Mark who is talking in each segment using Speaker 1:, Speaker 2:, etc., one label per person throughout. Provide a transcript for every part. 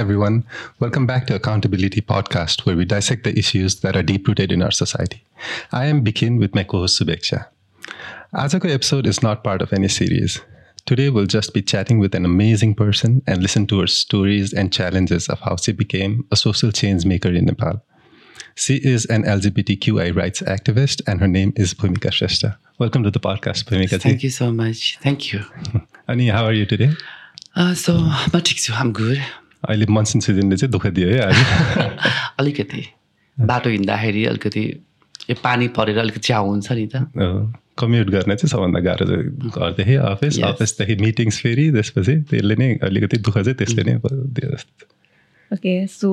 Speaker 1: everyone. Welcome back to Accountability Podcast, where we dissect the issues that are deep rooted in our society. I am Bikin with my co host Subeksha. Azako episode is not part of any series. Today, we'll just be chatting with an amazing person and listen to her stories and challenges of how she became a social change maker in Nepal. She is an LGBTQI rights activist, and her name is Bhumika Shrestha. Welcome to the podcast, Bhumika.
Speaker 2: Thank you so much. Thank you.
Speaker 1: Ani, how are you today?
Speaker 2: Uh, so, I'm good.
Speaker 1: अहिले monsoon सिजनले चाहिँ दुःख दियो है अहिले
Speaker 2: अलिकति बाटो हिँड्दाखेरि अलिकति यो पानी परेर अलिकति च्याउ हुन्छ नि त।
Speaker 1: कम्युट गर्ने चाहिँ सबभन्दा गाह्रो चाहिँ घरदेखि अफिस. अफिसदेखि मिटिङ्स फेरि त्यसपछि त्यसले नै अलिकति दुःख चाहिँ त्यसले नै दियो जस्तो।
Speaker 3: ओके सो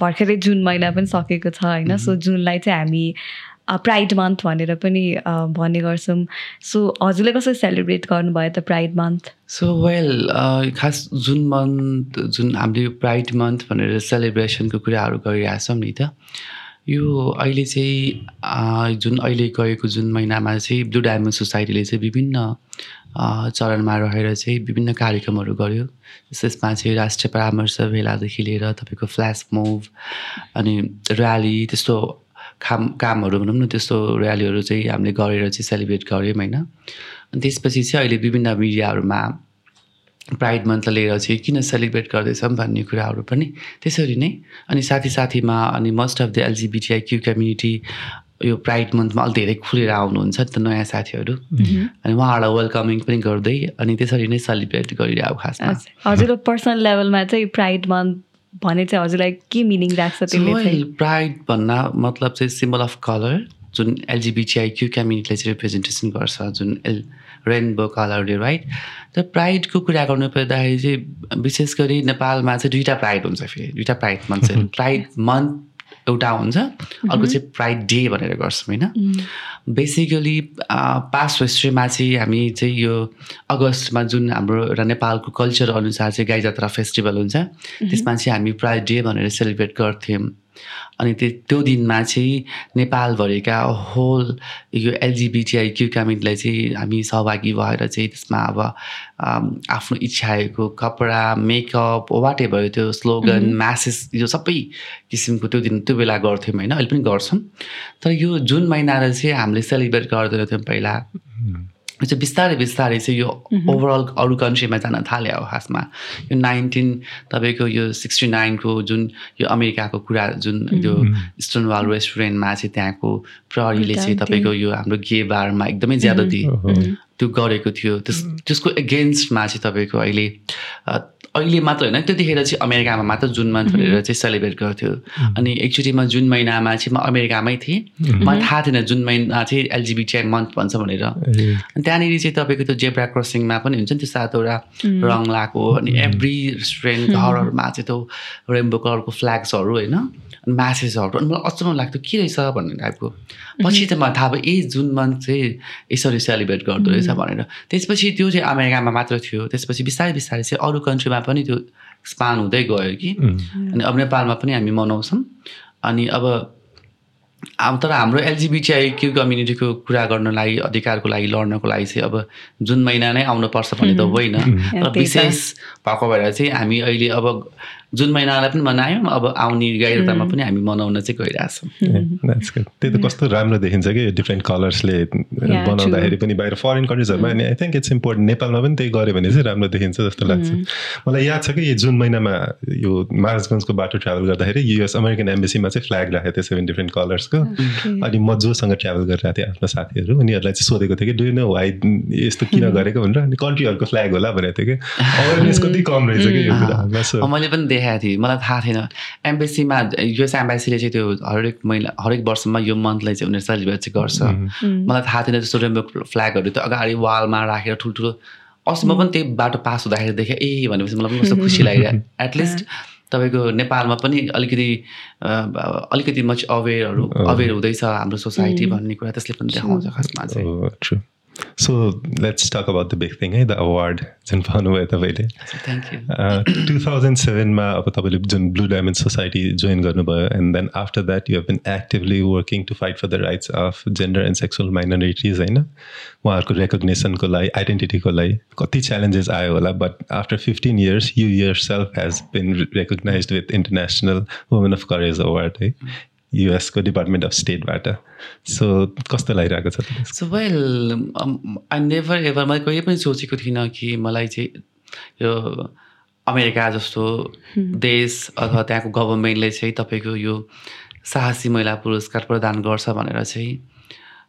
Speaker 3: भर्खरै जुन महिना पनि सकेको छ होइन? सो जुनलाई चाहिँ हामी प्राइड मन्थ भनेर पनि भन्ने गर्छौँ। सो हजुरले कसरी सेलिब्रेट गर्नुभयो त प्राइड मन्थ
Speaker 2: सो वेल खास जुन मन्थ जुन हामीले यो प्राइड मन्थ भनेर सेलिब्रेसनको कुराहरू गरिरहेछौँ नि त यो अहिले चाहिँ जुन अहिले गएको जुन महिनामा चाहिँ ब्लु डायमन्ड सोसाइटीले चाहिँ विभिन्न चरणमा रहेर चाहिँ विभिन्न कार्यक्रमहरू गर्यो। त्यसमा चाहिँ राष्ट्रिय परामर्श भेलादेखि लिएर तपाईँको फ्ल्यास मुभ अनि ऱ्याली त्यस्तो काम कामहरू भनौँ न त्यस्तो ऱ्यालीहरू चाहिँ हामीले गरेर चाहिँ सेलिब्रेट गऱ्यौँ होइन? अनि त्यसपछि चाहिँ अहिले विभिन्न मिडियाहरूमा प्राइड मन्थलाई लिएर चाहिँ किन सेलिब्रेट गर्दैछौँ भन्ने कुराहरू पनि त्यसरी नै अनि साथी साथीमा अनि most of the LGBTI Q community यो प्राइड मन्थमा अलिक धेरै खुलेर आउनुहुन्छ नि त नयाँ साथीहरू। अनि उहाँहरूलाई वेलकमिङ पनि गर्दै अनि त्यसरी नै सेलिब्रेट गरिरहेको खासमा।
Speaker 3: हजुरको पर्सनल लेभलमा चाहिँ प्राइड मन्थ भने चाहिँ हजुरलाई के मिनिङ राख्छ त्यसले
Speaker 2: प्राइड भन्न मतलब चाहिँ सिम्बल अफ कलर जुन एलजिबिटिआई क्यु कम्युनिटीले चाहिँ रिप्रेजेन्टेसन गर्छ जुन एल रेनबो कलरले राइट त प्राइडको कुरा गर्नु पर्दाखेरि चाहिँ विशेष गरी नेपालमा चाहिँ दुईवटा प्राइड हुन्छ फेरि दुईवटा प्राइड मन्थ चाहिँ। प्राइड मन्थ एउटा हुन्छ अर्को चाहिँ प्राइड डे भनेर गर्छौँ होइन? बेसिकली पास्ट हिस्ट्रीमा चाहिँ हामी चाहिँ यो अगस्तमा जुन हाम्रो एउटा नेपालको कल्चर अनुसार चाहिँ गाई जात्रा फेस्टिभल हुन्छ त्यसमा चाहिँ हामी प्राइड डे भनेर सेलिब्रेट गर्थ्यौँ। अनि त्यो त्यो दिनमा चाहिँ नेपालभरिका होल यो एलजिबिटिआई क्यु चाहिँ हामी सहभागी भएर चाहिँ त्यसमा अब आफ्नो इच्छाएको कपडा मेकअप वाट एभर त्यो स्लोगन म्यासेज यो सबै किसिमको त्यो दिन त्यो बेला गर्थ्यौँ होइन अहिले पनि गर्छौँ। तर यो जुन महिनाले चाहिँ हामीले सेलिब्रेट गर्दैनथ्यौँ पहिला चाहिँ बिस्तारै बिस्तारै चाहिँ यो ओभरअल अरू कन्ट्रीमा जान थाल्यो हो खासमा। यो नाइन्टिन तपाईँको यो सिक्सटी नाइनको जुन यो अमेरिकाको कुरा जुन यो इस्टर्न वाल रेस्टुरेन्टमा चाहिँ त्यहाँको प्रहरीले चाहिँ. तपाईँको यो हाम्रो गे बारमा एकदमै ज्यादा दिए त्यो गरेको थियो। त्यस त्यसको एगेन्स्टमा चाहिँ तपाईँको अहिले अहिले मात्र होइन त्यतिखेर चाहिँ अमेरिकामा मात्र जुन मन्थ भनेर चाहिँ सेलिब्रेट गर्थ्यो। अनि एकचोटि म जुन महिनामा चाहिँ म अमेरिकामै थिएँ मलाई थाहा थिएन जुन महिना चाहिँ एलजिबिटिआई मन्थ भन्छ भनेर। अनि त्यहाँनिर चाहिँ तपाईँको त्यो जेब्रा क्रसिङमा पनि हुन्छ नि त्यो सातवटा रङ लगाएको अनि एभ्री रेस्टुरेन्ट घरहरूमा चाहिँ त्यो रेम्बो कलरको फ्ल्याग्सहरू होइन अनि म्यासेजहरू अनि मलाई अचम्म लाग्थ्यो के रहेछ भन्ने टाइपको। पछि त मलाई थाहा भयो ए जुन मन्थ चाहिँ यसरी सेलिब्रेट गर्दो रहेछ भनेर। त्यसपछि त्यो चाहिँ अमेरिकामा मात्र थियो। त्यसपछि बिस्तारै बिस्तारै चाहिँ अरू कन्ट्रीमा पनि त्यो एक्सपान्ड हुँदै गयो कि। अनि अब नेपालमा पनि हामी मनाउँछौँ। अनि अब अब तर हाम्रो एलजिबिटिआई क्यु कम्युनिटीको कुरा गर्नलाई अधिकारको लागि लड्नको लागि चाहिँ अब जुन महिना नै आउनुपर्छ भन्ने त होइन। तर। विशेष भएको भएर चाहिँ हामी अहिले अब जुन महिनालाई पनि मनायौँ अब आउने गाइरतामा पनि हामी मनाउन चाहिँ गइरहेछौँ.
Speaker 1: त्यही त कस्तो राम्रो देखिन्छ कि डिफ्रेन्ट कलर्सले बनाउँदाखेरि पनि बाहिर फरेन कन्ट्रिजहरूमा अनि आई थिङ्क इट्स इम्पोर्टेन्ट नेपालमा पनि त्यही गऱ्यो भने चाहिँ राम्रो देखिन्छ जस्तो लाग्छ। मलाई याद छ कि यो जुन महिनामा यो महाराजगञ्जको बाटो ट्राभल गर्दाखेरि युएस अमेरिकन एम्बेसीमा चाहिँ फ्ल्याग राखेको थियो सेभेन डिफ्रेन्ट कलर्सको अनि म जोसँग ट्राभल गरिरहेको थिएँ आफ्नो साथीहरू उनीहरूलाई चाहिँ सोधेको थिएँ कि डु नो वाइ यस्तो किन गरेको? भनेर। अनि कन्ट्रीहरूको फ्ल्याग होला भनेको थियो कि। अवेरनेस कति कम रहेछ कि यो कुराहरूमा
Speaker 2: मैले पनि देखाएको थिएँ। मलाई थाहा थिएन। एम्बेसीमा युएस एम्बेसीले चाहिँ त्यो हरेक महिना हरेक वर्षमा यो मन्थलाई चाहिँ उनीहरू सेलिब्रेट चाहिँ गर्छ। मलाई थाहा थिएन त्यस्तो रेम्बो फ्ल्यागहरू त्यो अगाडि वालमा राखेर ठुल्ठुलो। अस्ति म पनि त्यही बाटो पास हुँदाखेरि देखेँ ए भनेपछि मलाई पनि कस्तो खुसी लाग्यो एटलिस्ट तपाईँको नेपालमा पनि अलिकति अलिकति मच अवेरहरू अवेर हुँदैछ हाम्रो सोसाइटी भन्ने कुरा त्यसले पनि देखाउँछ खासमा चाहिँ।
Speaker 1: True so let's talk about the big thing है द अवार्ड जुन पाउनुभयो तपाईँले टु थाउजन्ड सेभेनमा अब तपाईँले जुन ब्लु डायमन्ड सोसाइटी जोइन गर्नुभयो and then after that you have been actively working to fight for the rights of gender and sexual minorities होइन उहाँहरूको रेकग्नेसनको लागि आइडेन्टिटीको लागि कति च्यालेन्जेस आयो होला but after fifteen years you your self has been recognize with international women of courage award है युएसको department of स्टेटबाट सो कस्तो लागिरहेको छ
Speaker 2: so well I never ever मैले कहिले पनि सोचेको थिइनँ कि मलाई चाहिँ यो अमेरिका जस्तो देश अथवा त्यहाँको गभर्मेन्टले चाहिँ तपाईँको यो साहसी महिला पुरस्कार प्रदान गर्छ भनेर चाहिँ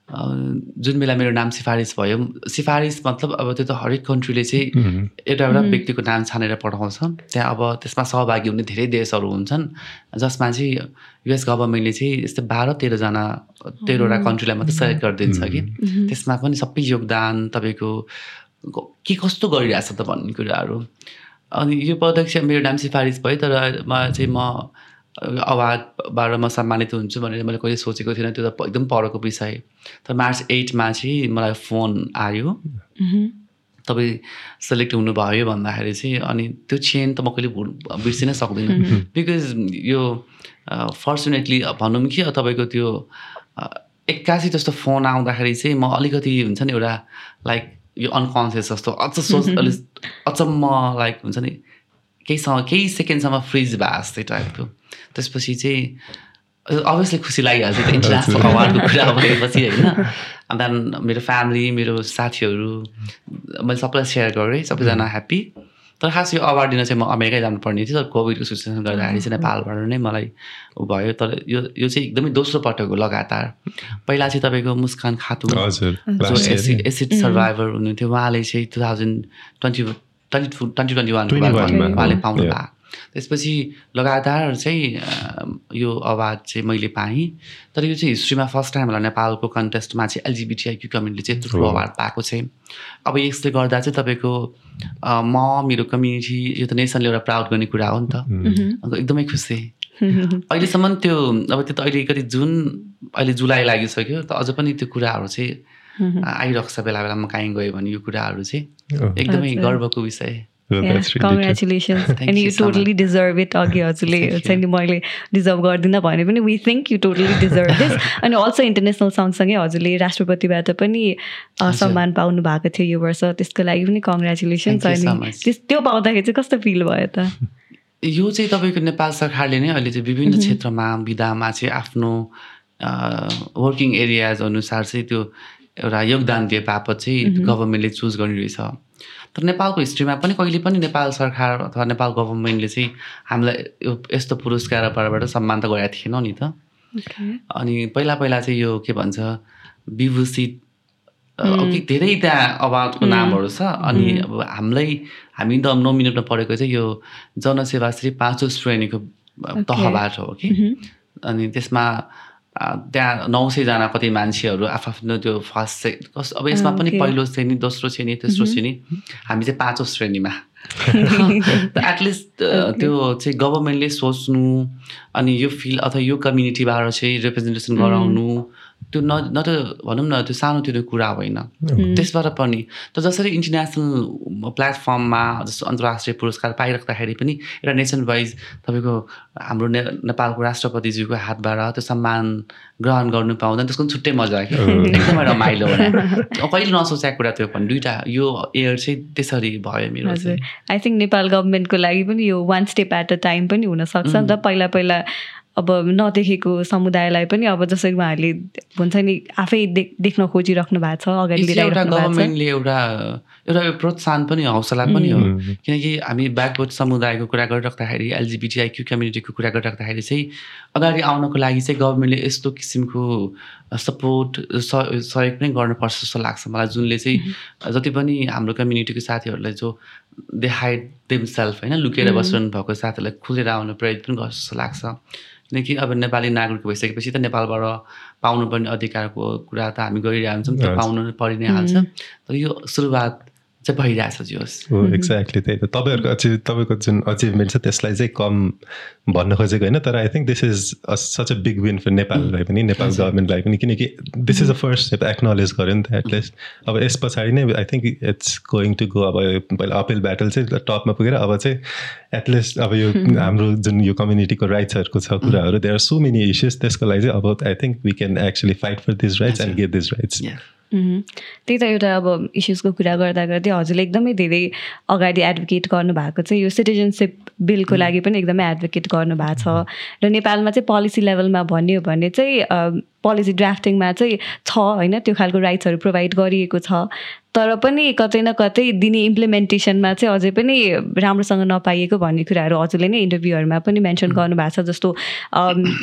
Speaker 2: जुन बेला मेरो नाम सिफारिस भयो सिफारिस मतलब अब त्यो त हरेक कन्ट्रीले चाहिँ एउटा एउटा व्यक्तिको नाम छानेर पठाउँछ त्यहाँ अब त्यसमा सहभागी हुने धेरै देशहरू हुन्छन् जसमा चाहिँ युएस गभर्मेन्टले चाहिँ यस्तै बाह्र तेह्रजना तेह्रवटा कन्ट्रीलाई मात्रै सेलेक्ट गरिदिन्छ कि। त्यसमा पनि सबै योगदान तपाईँको के कस्तो गरिरहेछ त भन्ने कुराहरू। अनि यो पदक चाहिँ मेरो नाम सिफारिस भयो तर म चाहिँ म अवार्डबाट म सम्मानित हुन्छु भनेर मैले कहिले सोचेको थिइनँ। त्यो त एकदम परको विषय। तर मार्च एटमा चाहिँ मलाई फोन आयो। तपाईँ सेलेक्ट हुनुभयो भन्दाखेरि चाहिँ अनि त्यो चेन त म कहिले बिर्सिनै सक्दिनँ। बिकज यो फर्चुनेटली भनौँ कि तपाईँको त्यो एक्कासी जस्तो फोन आउँदाखेरि चाहिँ म अलिकति हुन्छ नि एउटा लाइक यो अनकन्सियस जस्तो अझ सोच अलिक अचम्म लाइक हुन्छ नि केहीसँग केही सेकेन्डसम्म फ्रिज भए जस्तै टाइपको त्यसपछि चाहिँ अभियसली खुसी लागिहाल्छ त्यो इन्टरनेसनल अवार्डको कुरा भएपछि होइन। अन्त मेरो फ्यामिली मेरो साथीहरू मैले सबैलाई सेयर गरेँ सबैजना ह्याप्पी तर खास यो अवार्ड दिन चाहिँ म अमेरिकै जानुपर्ने थियो। तर कोभिडको सिचुएसन गर्दाखेरि चाहिँ नेपालबाट नै मलाई ऊ भयो। तर यो यो चाहिँ एकदमै दोस्रो पटक हो लगातार। पहिला चाहिँ तपाईँको मुस्कान खातु जो एसिड एसिड सर्भाइभर हुनुहुन्थ्यो। उहाँले चाहिँ two thousand twenty twenty twenty twenty one उहाँले पाउनु भयो त्यसपछि लगातार चाहिँ यो अवार्ड चाहिँ मैले पाएँ। तर यो चाहिँ हिस्ट्रीमा फर्स्ट टाइम होला। नेपालको कन्टेस्टमा चाहिँ एलजिबिटिआइक्यू कम्युनिटीले चाहिँ थुप्रो अवार्ड पाएको चाहिँ। अब यसले गर्दा चाहिँ तपाईँको म मेरो कम्युनिटी यो त नेसनले एउटा प्राउड गर्ने कुरा हो नि त। अन्त एकदमै खुसी। अहिलेसम्म त्यो अब त्यो त अहिले कति जुन अहिले जुलाई लागिसक्यो। त अझ पनि त्यो कुराहरू चाहिँ आइरहेको छ बेला बेलामा काहीँ गयो भने यो कुराहरू चाहिँ एकदमै गर्वको विषय।
Speaker 3: Congratulations and you totally deserve it अघि हजुरले चाहिँ नि मैले डिजर्भ गर्दिनँ भने पनि we think you totally deserve this अनि अल्सो इन्टरनेसनल सँगसँगै हजुरले राष्ट्रपतिबाट पनि सम्मान पाउनु भएको थियो यो वर्ष। त्यसको लागि पनि कङ्ग्रेचुलेसन्स अनि त्यो पाउँदाखेरि चाहिँ कस्तो फिल भयो त?
Speaker 2: यो चाहिँ तपाईँको नेपाल सरकारले नै अहिले चाहिँ विभिन्न क्षेत्रमा विधामा चाहिँ आफ्नो वर्किङ एरियाज अनुसार चाहिँ त्यो एउटा योगदान दिए बापत चाहिँ गभर्मेन्टले चुज गर्ने रहेछ। तर नेपालको हिस्ट्रीमा पनि कहिले पनि नेपाल सरकार अथवा नेपाल गभर्मेन्टले चाहिँ हामीलाई यो यस्तो पुरस्कारबाट सम्मान त गरेको थिएन नि त। अनि पहिला पहिला चाहिँ यो के भन्छ विभूषित धेरै त्यहाँ अवार्डको नामहरू छ। अनि अब हामीलाई हामी त नोमिनेटमा पढेको चाहिँ यो जनसेवा श्री पाँचौँ श्रेणीको तहबाट हो कि। अनि त्यसमा त्यहाँ नौ सयजना कति मान्छेहरू आफ्नो त्यो फर्स्ट से कस अब यसमा पनि पहिलो श्रेणी दोस्रो श्रेणी तेस्रो श्रेणी। हामी चाहिँ पाँचौँ श्रेणीमा। एटलिस्ट त्यो चाहिँ गभर्मेन्टले सोच्नु अनि यो फिल्ड अथवा यो कम्युनिटीबाट चाहिँ रिप्रेजेन्टेसन गराउनु। त्यो न न त भनौँ न त्यो सानोतिनो कुरा होइन। त्यसबाट पनि त जसरी इन्टरनेसनल प्लेटफर्ममा जस्तो अन्तर्राष्ट्रिय पुरस्कार पाइराख्दाखेरि पनि एउटा नेसन वाइज तपाईँको हाम्रो ने नेपालको राष्ट्रपतिज्यूको हातबाट त्यो सम्मान ग्रहण गर्नु पाउँदा त्यसको पनि छुट्टै मजा कि? एकदमै रमाइलो कहिले नसोचेको कुरा त्यो पनि दुइटा यो एयर चाहिँ त्यसरी भयो मेरो
Speaker 3: आई थिङ्क नेपाल गभर्मेन्टको लागि पनि यो one step at a time पनि हुनसक्छ नि त। पहिला पहिला अब नदेखेको समुदायलाई पनि अब जसरी उहाँहरूले भन्छ नि आफै देख्न खोजिराख्नु भएको छ अगाडि
Speaker 2: एउटा गभर्मेन्टले एउटा एउटा प्रोत्साहन पनि हौसला पनि हो। किनकि हामी ब्याकवर्ड समुदायको कुरा गरिराख्दाखेरि एलजिबिटिआइक्यू कम्युनिटीको कुरा गरिराख्दाखेरि चाहिँ अगाडि आउनको लागि चाहिँ गभर्मेन्टले यस्तो किसिमको सपोर्ट सहयोग पनि गर्नुपर्छ जस्तो लाग्छ मलाई। जुनले चाहिँ जति पनि हाम्रो कम्युनिटीको साथीहरूलाई जो दे हाइड देम सेल्फ होइन लुकेर बसिरहनु भएको साथीहरूलाई खुलेर आउनु प्रेरित पनि गर्छ जस्तो लाग्छ। किनकि अब नेपाली नागरिक भइसकेपछि त नेपालबाट पाउनुपर्ने अधिकारको कुरा त हामी गरिरहेको हुन्छौँ त्यो पाउनु परि नै हाल्छ। तर यो सुरुवात चाहिँ भइरहेछ जोस्
Speaker 1: हो एक्ज्याक्टली त्यही त तपाईँहरूको अचिभ तपाईँको जुन अचिभमेन्ट छ त्यसलाई चाहिँ कम भन्न खोजेको होइन तर I think this is a such a big win for नेपाललाई पनि नेपाल गभर्मेन्टलाई पनि किनकि this is a first step acknowledge गऱ्यो नि त एटलिस्ट अब यस पछाडि नै I think it's going to go अब पहिला अपिल ब्याटल चाहिँ टपमा पुगेर अब चाहिँ एटलिस्ट अब यो हाम्रो जुन यो कम्युनिटीको राइट्सहरूको छ कुराहरू there are so many issues त्यसको लागि चाहिँ अब I think we can actually fight for this rights and get this rights
Speaker 3: त्यही त एउटा अब इस्युजको कुरा गर्दा गर्दै हजुरले एकदमै धेरै अगाडि एडभोकेट गर्नुभएको चाहिँ यो सिटिजनसिप बिलको लागि पनि एकदमै एडभोकेट गर्नुभएको छ। र नेपालमा चाहिँ पोलिसी लेभलमा भन्यो भने चाहिँ पोलिसी ड्राफ्टिङमा चाहिँ छ होइन त्यो खालको राइट्सहरू प्रोभाइड गरिएको छ। तर पनि कतै न कतै दिने इम्प्लिमेन्टेसनमा चाहिँ अझै पनि राम्रोसँग नपाइएको भन्ने कुराहरू हजुरले नै इन्टरभ्यूहरूमा पनि मेन्सन गर्नुभएको छ जस्तो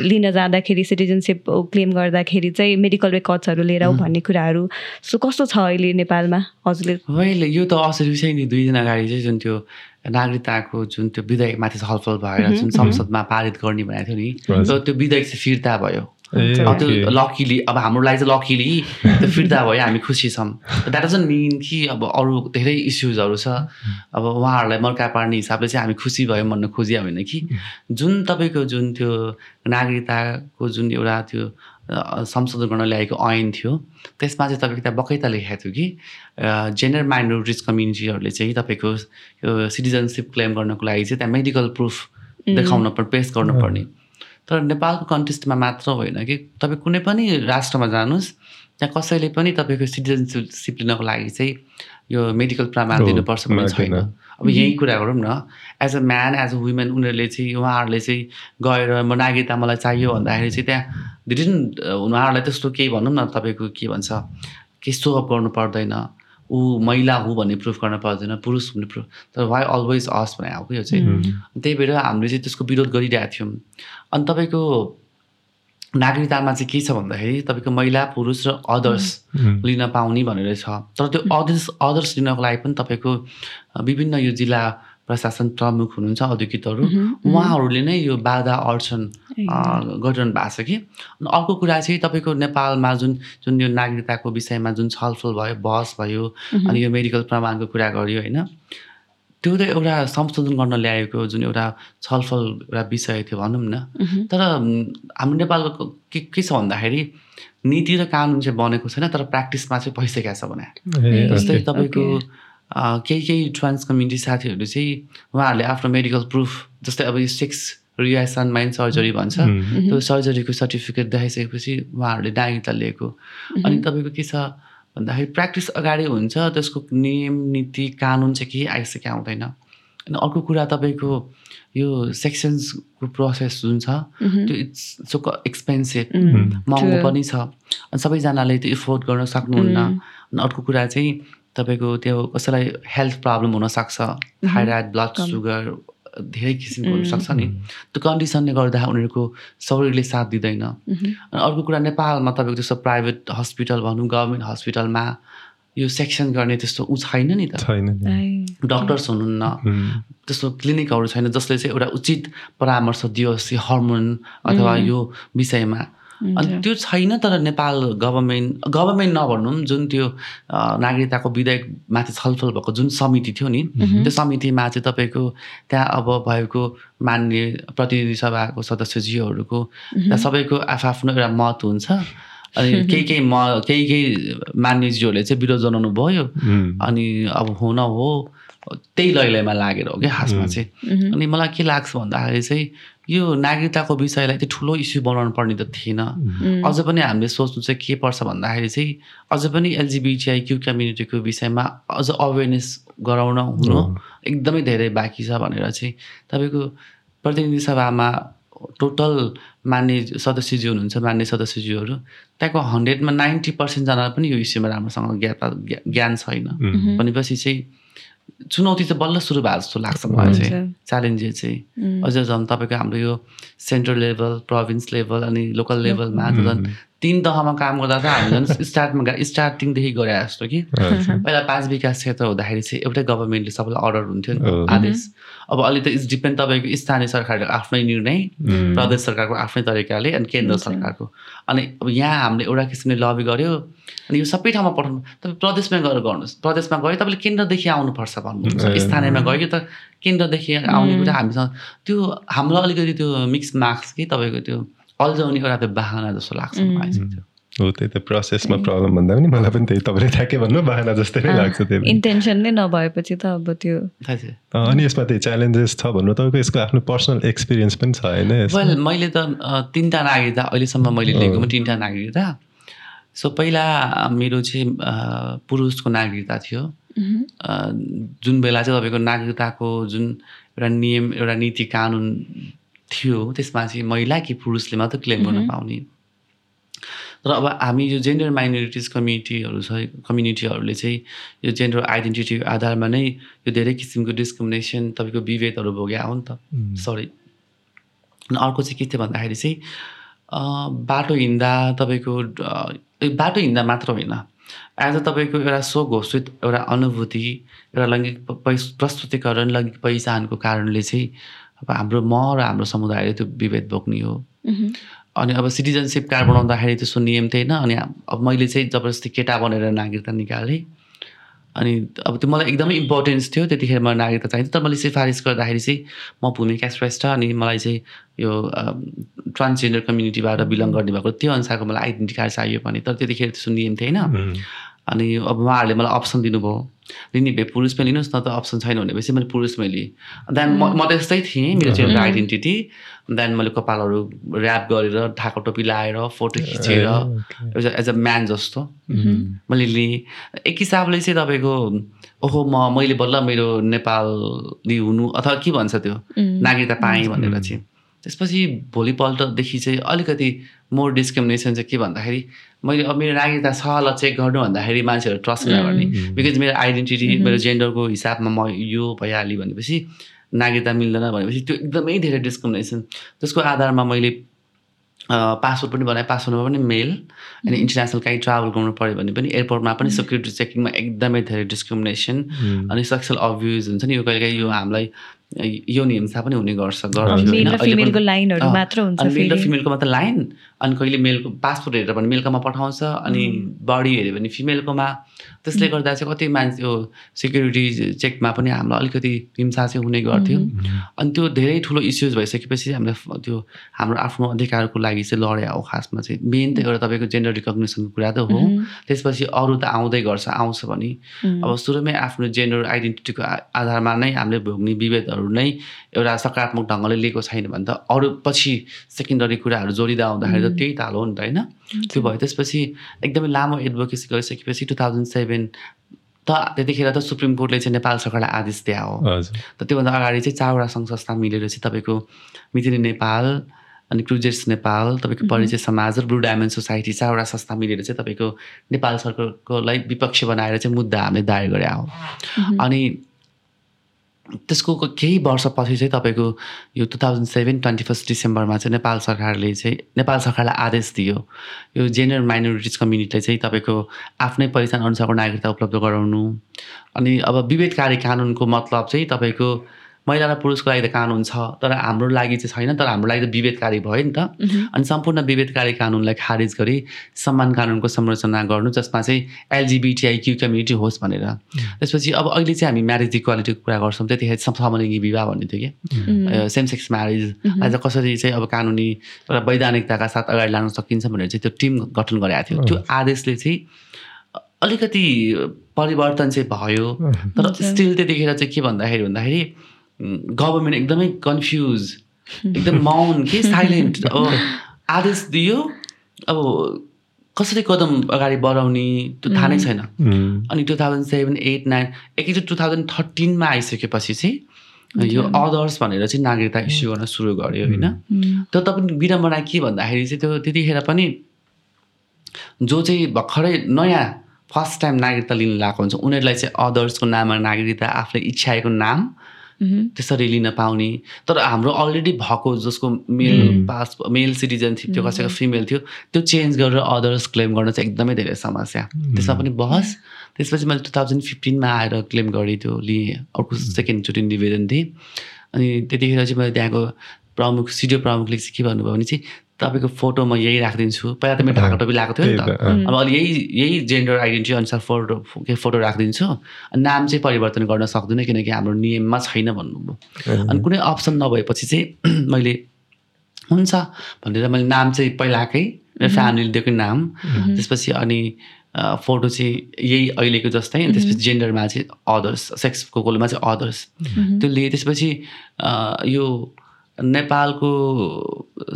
Speaker 3: लिन जाँदाखेरि सिटिजनसिप क्लेम गर्दाखेरि चाहिँ मेडिकल रेकर्ड्सहरू लिएर आऊ भन्ने कुराहरू। सो कस्तो छ अहिले नेपालमा हजुरले?
Speaker 2: मैले यो त असर विषय नि दुई दिन अगाडि चाहिँ जुन त्यो नागरिकताको जुन त्यो विधेयकमाथि छलफल भएर जुन संसदमा पारित गर्ने भनेको थियो नि त्यो विधेयक चाहिँ फिर्ता भयो। त्यो लकिली अब हाम्रो लागि चाहिँ लकिली त्यो फिर्ता भयो हामी खुसी छौँ। द्याट डजन्ट मिन कि अब अरू धेरै इस्युजहरू छ। अब उहाँहरूलाई मर्का पार्ने हिसाबले चाहिँ हामी खुसी भयौँ भन्न खोजिया होइन कि। जुन तपाईँको जुन त्यो नागरिकताको जुन एउटा त्यो संशोधन गर्न ल्याएको ऐन थियो त्यसमा चाहिँ तपाईँको त्यहाँ बकैता लेखेको थियो कि जेनरल माइनोरिटिज कम्युनिटीहरूले चाहिँ तपाईँको यो सिटिजनसिप क्लेम गर्नको लागि चाहिँ त्यहाँ मेडिकल प्रुफ देखाउन पर्ने पेस गर्नुपर्ने। तर नेपालको कन्टेस्टमा मात्र होइन कि? तपाईँ कुनै पनि राष्ट्रमा जानुहोस् त्यहाँ कसैले पनि तपाईँको सिटिजनसिप लिनको लागि चाहिँ यो मेडिकल प्रमाण दिनुपर्छ भन्ने छैन। अब यही कुरा गरौँ न। As a man as a women उनीहरूले चाहिँ उहाँहरूले चाहिँ गएर म नागरिकता मलाई चाहियो भन्दाखेरि चाहिँ त्यहाँ धेरै उहाँहरूलाई त्यस्तो केही भनौँ न तपाईँको के भन्छ के सोअप गर्नु पर्दैन। ऊ महिला हो भन्ने प्रुफ गर्न पर्दैन पुरुष भन्ने प्रुफ तर वाइ अलवेज अस भने आएको यो चाहिँ। त्यही भएर हामीले चाहिँ त्यसको विरोध गरिरहेको थियौँ। अनि तपाईँको नागरिकतामा चाहिँ के छ भन्दाखेरि तपाईँको महिला पुरुष र अदर्स लिन पाउने भनेर छ। तर त्यो अदर्स अदर्स लिनको लागि पनि तपाईँको विभिन्न यो जिल्ला प्रशासन प्रमुख हुनुहुन्छ अधिकृतहरू उहाँहरूले नै यो बाधा अडचन गरिरहनु भएको छ कि? अनि अर्को कुरा चाहिँ तपाईँको नेपालमा जुन जुन यो नागरिकताको विषयमा जुन छलफल भयो बहस भयो अनि यो मेडिकल प्रमाणको कुरा गरियो होइन? त्यो त एउटा संशोधन गर्न ल्याएको जुन एउटा छलफल एउटा विषय थियो भनौँ न। तर हाम्रो नेपालको के के छ भन्दाखेरि नीति र कानुन चाहिँ बनेको छैन तर प्र्याक्टिसमा चाहिँ भइसकेको छ भने। जस्तै तपाईँको केही केही ट्रान्स कम्युनिटी साथीहरू चाहिँ उहाँहरूले आफ्नो मेडिकल प्रुफ जस्तै अब यो सेक्स रियासन माइन्ड सर्जरी भन्छ त्यो सर्जरीको सर्टिफिकेट देखाइसकेपछि उहाँहरूले नागरिकता लिएको अनि तपाईँको के छ भन्दाखेरि प्र्याक्टिस अगाडि हुन्छ त्यसको नियम नीति कानुन चाहिँ केही आइसके आउँदैन। अनि अर्को कुरा तपाईँको यो सेक्सन्सको प्रोसेस जुन छ त्यो इट्स सो एक्सपेन्सिभ महँगो पनि छ। अनि सबैजनाले त्यो एफोर्ड गर्न सक्नुहुन्न। अनि अर्को कुरा चाहिँ तपाईँको त्यो कसैलाई हेल्थ प्रब्लम हुनसक्छ थाइरोइड ब्लड सुगर धेरै किसिमको हुनसक्छ नि। त्यो कन्डिसनले गर्दा उनीहरूको शरीरले साथ दिँदैन। अनि अर्को कुरा नेपालमा तपाईँको त्यस्तो प्राइभेट हस्पिटल भनौँ गभर्मेन्ट हस्पिटलमा यो सेक्सन गर्ने त्यस्तो ऊ छैन नि त। डक्टर्स हुनुहुन्न। त्यस्तो क्लिनिकहरू छैन जसले चाहिँ एउटा उचित परामर्श दियोस् हर्मोन अथवा यो विषयमा। अनि त्यो छैन तर नेपाल गभर्मेन्ट गभर्मेन्ट नभनौँ जुन त्यो नागरिकताको विधेयकमाथि छलफल भएको जुन समिति थियो नि त्यो समितिमा चाहिँ तपाईँको त्यहाँ अब भएको मान्य प्रतिनिधि सभाको सदस्यज्यूहरूको त्यहाँ सबैको आफआफ्नो एउटा मत हुन्छ। अनि केही केही म केही केही मान्यज्यूहरूले चाहिँ विरोध जनाउनु भयो। अनि अब हुन हो त्यही लैलैमा लागेर हो क्या खासमा चाहिँ। अनि मलाई के लाग्छ भन्दाखेरि चाहिँ यो नागरिकताको विषयलाई चाहिँ ठुलो इस्यु बनाउनु पर्ने त थिएन। अझ पनि हामीले सोच्नु चाहिँ के पर्छ भन्दाखेरि चाहिँ अझ पनि एलजिबिटिआई क्यु कम्युनिटीको विषयमा अझ अवेरनेस गराउन हुनु एकदमै धेरै बाँकी छ भनेर चाहिँ तपाईँको प्रतिनिधि सभामा टोटल मान्ने सदस्यज्यू हुनुहुन्छ मान्ने सदस्यज्यूहरू त्यहाँको हन्ड्रेडमा नाइन्टी पर्सेन्टजनालाई पनि यो इस्युमा राम्रोसँग ज्ञान ज्ञान छैन। भनेपछि चाहिँ चुनौती चाहिँ बल्ल सुरु भएको जस्तो लाग्छ मलाई चाहिँ। च्यालेन्जेस चाहिँ। अझ झन् तपाईँको हाम्रो यो सेन्ट्रल लेभल प्रोभिन्स लेभल अनि लोकल लेभलमा झन् तिन तहमा काम गर्दा त हामी झन् स्टार्टमा स्टार्टिङदेखि गरे जस्तो कि। पहिला पाँच विकास क्षेत्र हुँदाखेरि चाहिँ एउटै गभर्मेन्टले सबैलाई अर्डर हुन्थ्यो नि आदेश। अब अहिले त इट्स डिपेन्ड तपाईँको स्थानीय सरकारको आफ्नै निर्णय प्रदेश सरकारको आफ्नै तरिकाले अनि केन्द्र सरकारको। अनि अब यहाँ हामीले एउटा किसिमले लबी गऱ्यो अनि यो सबै ठाउँमा पठाउनु तपाईँ प्रदेशमा गएर गर्नुहोस्। प्रदेशमा गयो तपाईँले केन्द्रदेखि आउनुपर्छ भन्नुहुन्छ स्थानीयमा गयो त केन्द्रदेखि आउने कुरा हामीसँग त्यो हाम्रो अलिकति त्यो मिक्स मार्क्स कि तपाईँको त्यो अल्झाउने एउटा त्यो बाहना जस्तो लाग्छ मलाई चाहिँ त्यो
Speaker 1: हो त्यही त प्रोसेसमा प्रब्लम भन्दा पनि मलाई पनि त्यही तपाईँले ठ्याक्कै भन्नु बाहना जस्तै नै लाग्छ त्यही
Speaker 3: इन्टेन्सन नै नभएपछि त अब त्यो
Speaker 1: अनि यसमा त्यही च्यालेन्जेस छ भन्नु तपाईँको यसको आफ्नो पर्सनल एक्सपिरियन्स पनि छ होइन
Speaker 2: वेल मैले त तिनवटा नागरिकता अहिलेसम्म मैले लिएको पनि तिनवटा नागरिकता सो पहिला मेरो चाहिँ पुरुषको नागरिकता थियो जुन बेला चाहिँ तपाईँको नागरिकताको जुन एउटा नियम एउटा नीति कानुन थियो त्यसमा चाहिँ महिला कि पुरुषले मात्र क्लेम गर्न पाउने। तर अब हामी यो जेन्डर माइनोरिटिज कम्युनिटीहरू छ कम्युनिटीहरूले चाहिँ यो जेन्डर आइडेन्टिटीको आधारमा नै यो धेरै किसिमको डिस्क्रिमिनेसन तपाईँको विभेदहरू भोग्या हो नि त। सरी अनि अर्को चाहिँ के थियो भन्दाखेरि चाहिँ अ, बाटो हिँड्दा तपाईँको बाटो हिँड्दा मात्र होइन। एज अ तपाईँको एउटा स्वघोषित एउटा अनुभूति एउटा लैङ्गिक प्रस्तुतिकरण लैङ्गिक पहिचानको कारणले चाहिँ अब हाम्रो म र हाम्रो समुदायले त्यो विभेद भोग्ने हो। अनि अब सिटिजनसिप कार्ड बनाउँदाखेरि त्यस्तो नियम थिएन अनि अब मैले चाहिँ जबरजस्ती केटा बनेर नागरिकता निकालेँ। अनि अब त्यो मलाई एकदमै इम्पोर्टेन्स थियो त्यतिखेर मलाई नागरिकता चाहिन्थ्यो। तर मैले सिफारिस गर्दाखेरि चाहिँ म भूमिका श्रेष्ठ अनि मलाई चाहिँ यो ट्रान्सजेन्डर कम्युनिटीबाट बिलङ गर्ने भएको त्यो अनुसारको मलाई आइडेन्टिटी कार्ड चाहियो भने तर त्यतिखेर त्यस्तो नियम थिएन। अनि अब उहाँहरूले मलाई अप्सन दिनुभयो। लिने भए पुरुषमै लिनुहोस् न त अप्सन छैन भनेपछि मैले पुरुषमै लिएँ। देन म म त्यस्तै थिएँ मेरो जेन्डर आइडेन्टिटी देन मैले कपालहरू ऱ्याप गरेर ढाको टोपी लाएर फोटो खिचेर एज एज अ म्यान जस्तो। मैले लिएँ। एक हिसाबले चाहिँ तपाईँको ओहो म मैले बल्ल मेरो नेपाली हुनु अथवा के भन्छ त्यो? नागरिकता पाएँ भनेर चाहिँ। त्यसपछि भोलिपल्टदेखि चाहिँ अलिकति मोर डिस्क्रिमिनेसन चाहिँ के भन्दाखेरि मैले अब मेरो नागरिकता छ ल चेक गर्नु भन्दाखेरि मान्छेहरू ट्रस्ट नगर्ने। बिकज मेरो आइडेन्टिटी मेरो जेन्डरको हिसाबमा म यो भइहालेँ भनेपछि नागरिकता मिल्दैन भनेपछि त्यो एकदमै धेरै डिस्क्रिमिनेसन त्यसको आधारमा मैले पासपोर्ट पनि बनाएँ। पासपोर्टमा पनि मेल अनि इन्टरनेसनल कहीँ ट्राभल गर्नु पऱ्यो भने पनि एयरपोर्टमा पनि सेक्युरिटी चेकिङमा एकदमै धेरै डिस्क्रिमिनेसन अनि सेक्सुअल अब्युज हुन्छ नि यो कहिले काहीँ यो हामीलाई यो नियमसा पनि हुने गर्छ पनि-
Speaker 3: फिमेलको लाइनहरू मात्र हुन्छ
Speaker 2: मेल र
Speaker 3: फेरि।
Speaker 2: फिमेलको मात्र लाइन अनि कहिले मेलको पासपोर्ट हेरेर भने मेलकोमा पठाउँछ अनि बडी हेऱ्यो भने फिमेलकोमा त्यसले गर्दा चाहिँ कति मान्छे सेक्युरिटी चेकमा पनि हामीलाई अलिकति हिंसा चाहिँ हुने गर्थ्यो। अनि त्यो धेरै ठुलो इस्युज भइसकेपछि हामीले त्यो हाम्रो आफ्नो अधिकारको लागि चाहिँ लडे हो खासमा चाहिँ मेन त एउटा तपाईँको जेन्डर रिकग्नेसनको कुरा त हो। त्यसपछि अरू त आउँदै गर्छ आउँछ भने अब सुरुमै आफ्नो जेन्डर आइडेन्टिटीको आधारमा नै हामीले भोग्ने विभेदहरू नै एउटा सकारात्मक ढङ्गले लिएको छैन भने त अरू पछि सेकेन्डरी कुराहरू जोडिँदा आउँदाखेरि त त्यही ताल हो नि त होइन? त्यो भयो। त्यसपछि एकदमै लामो एडभोकेसी गरिसकेपछि टु थाउजन्ड सेभेन त त्यतिखेर त सुप्रिम कोर्टले चाहिँ नेपाल सरकारलाई आदेश दिए हो।
Speaker 1: हजुर।
Speaker 2: त त्योभन्दा अगाडि चाहिँ चारवटा सङ्घ संस्था मिलेर चाहिँ तपाईँको मितिनी नेपाल अनि क्रुजेस नेपाल तपाईँको परिचय समाज र ब्लु डायमन्ड सोसाइटी चारवटा संस्था मिलेर चाहिँ तपाईँको नेपाल सरकारकोलाई विपक्ष बनाएर चाहिँ मुद्दा हामीले दायर गरे हो। अनि त्यसको केही वर्षपछि चाहिँ तपाईँको यो two thousand seven twenty first डिसेम्बरमा चाहिँ नेपाल सरकारले चाहिँ नेपाल सरकारलाई आदेश दियो। यो जेनरल माइनोरिटिज कम्युनिटीलाई चाहिँ तपाईँको आफ्नै पहिचान अनुसारको नागरिकता उपलब्ध गराउनु। अनि अब विभेदकारी कानुनको मतलब चाहिँ तपाईँको महिला र पुरुषको लागि त कानुन छ तर हाम्रो लागि चाहिँ छैन तर हाम्रो लागि त विभेदकारी भयो नि त। अनि सम्पूर्ण विभेदकारी कानुनलाई खारिज गरी सम्मान कानुनको संरचना गर्नु जसमा चाहिँ एलजिबिटिआई क्यु कम्युनिटी होस् भनेर। त्यसपछि अब अहिले चाहिँ हामी म्यारेज इक्वालिटीको कुरा गर्छौँ त्यतिखेर सम- समलिङ्गी विवाह भन्ने थियो कि। सेम सेक्स म्यारेज आज कसरी चाहिँ अब कानुनी एउटा वैधानिकताका साथ अगाडि लान सकिन्छ भनेर चाहिँ त्यो टिम गठन गरेको थियो। त्यो आदेशले चाहिँ अलिकति परिवर्तन चाहिँ भयो। तर स्टिल त्यतिखेर चाहिँ के भन्दाखेरि भन्दाखेरि गभर्मेन्ट एकदमै कन्फ्युज एकदम मौन के साइलेन्ट अब आदेश दियो अब कसरी कदम अगाडि बढाउने त्यो थाहा नै छैन। अनि two thousand seven eight nine एकैचोटि टु थाउजन्ड थर्टिनमा आइसकेपछि चाहिँ यो अदर्स भनेर चाहिँ नागरिकता इस्यु गर्न सुरु गर्यो होइन? तर तपाईँ विडम्बना के भन्दाखेरि चाहिँ त्यो त्यतिखेर पनि जो चाहिँ भर्खरै नयाँ फर्स्ट टाइम नागरिकता लिन लगाएको हुन्छ उनीहरूलाई चाहिँ अदर्सको नाममा नागरिकता आफ्नै इच्छाएको नाम त्यसरी लिन पाउने। तर हाम्रो अलरेडी भएको जसको मेल पास मेल सिटिजनसिप थियो कसैको फिमेल थियो त्यो चेन्ज गरेर अदर्स क्लेम गर्न चाहिँ एकदमै धेरै समस्या। त्यसमा पनि बहस। त्यसपछि मैले टु थाउजन्ड फिफ्टिनमा आएर क्लेम गरेँ त्यो लिएँ। अर्को सेकेन्डचोटि निवेदन थिएँ अनि त्यतिखेर चाहिँ मैले त्यहाँको प्रमुख सिडिओ प्रमुखले चाहिँ के भन्नुभयो भने चाहिँ तपाईँको फोटो म यही राखिदिन्छु पहिला त मेरो ढाका टोपी लगाएको थियो नि त अब अहिले यही यही जेन्डर आइडेन्टिटी अनुसार फोटो के फोटो राखिदिन्छु अनि नाम चाहिँ परिवर्तन गर्न सक्दिनँ किनकि हाम्रो नियममा छैन भन्नुभयो. अनि कुनै अप्सन नभएपछि चाहिँ मैले हुन्छ भनेर मैले नाम चाहिँ पहिलाकै मेरो फ्यामिलीले दिएको नाम त्यसपछि अनि फोटो चाहिँ यही अहिलेको जस्तै अनि त्यसपछि जेन्डरमा चाहिँ अदर्स सेक्सको कोलोमा चाहिँ अदर्स त्यो लिए त्यसपछि यो नेपालको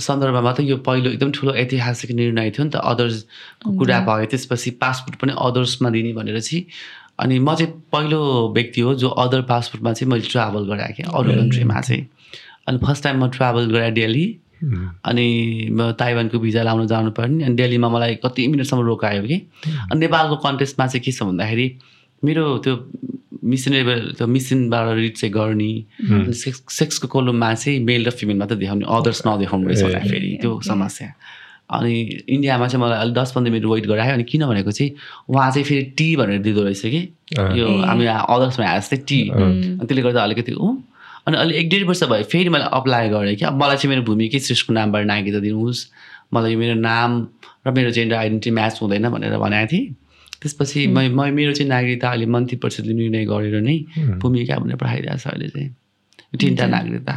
Speaker 2: सन्दर्भमा त यो पहिलो एकदम ठुलो ऐतिहासिक निर्णय थियो नि त। अदर्सको कुरा भयो त्यसपछि पासपोर्ट पनि अदर्समा दिने भनेर चाहिँ। अनि म चाहिँ पहिलो व्यक्ति हो जो अदर पासपोर्टमा चाहिँ मैले ट्राभल गराएँ क्या अरू कन्ट्रीमा चाहिँ। अनि फर्स्ट टाइम म ट्राभल गराएँ दिल्ली अनि म ताइवानको भिजा लाउन जानु पर्ने अनि दिल्लीमा मलाई कति मिनटसम्म रोकायो कि। अनि नेपालको कन्टेस्टमा चाहिँ के छ भन्दाखेरि मेरो त्यो मिसनेबल त्यो मिसिनबाट रिड चाहिँ गर्ने। सेक्स सेक्सको कोलममा चाहिँ मेल र फिमेल मात्रै देखाउने अदर्स नदेखाउनु रहेछ फेरि त्यो समस्या। अनि इन्डियामा चाहिँ मलाई अलिक दस पन्ध्र मिनट वेट गरायो अनि किन भनेको चाहिँ उहाँ चाहिँ फेरि टी भनेर दिँदो रहेछ कि। यो हामी अदर्समा आए जस्तै टी। अनि त्यसले गर्दा अलिकति ऊ अनि अहिले एक डेढ वर्ष भयो फेरि मैले अप्लाई गरेँ कि अब मलाई चाहिँ मेरो भूमिकै श्रेष्ठको नामबाट नागिता दिनुहोस्। मलाई यो मेरो नाम र मेरो जेन्डर आइडेन्टिटी म्याच हुँदैन भनेर भनेको थिएँ। त्यसपछि म मेरो चाहिँ नागरिकता अहिले मन्त्री परिषदले निर्णय गरेर नै भूमिका भनेर पठाइरहेको छ अहिले चाहिँ। तिनवटा नागरिकता।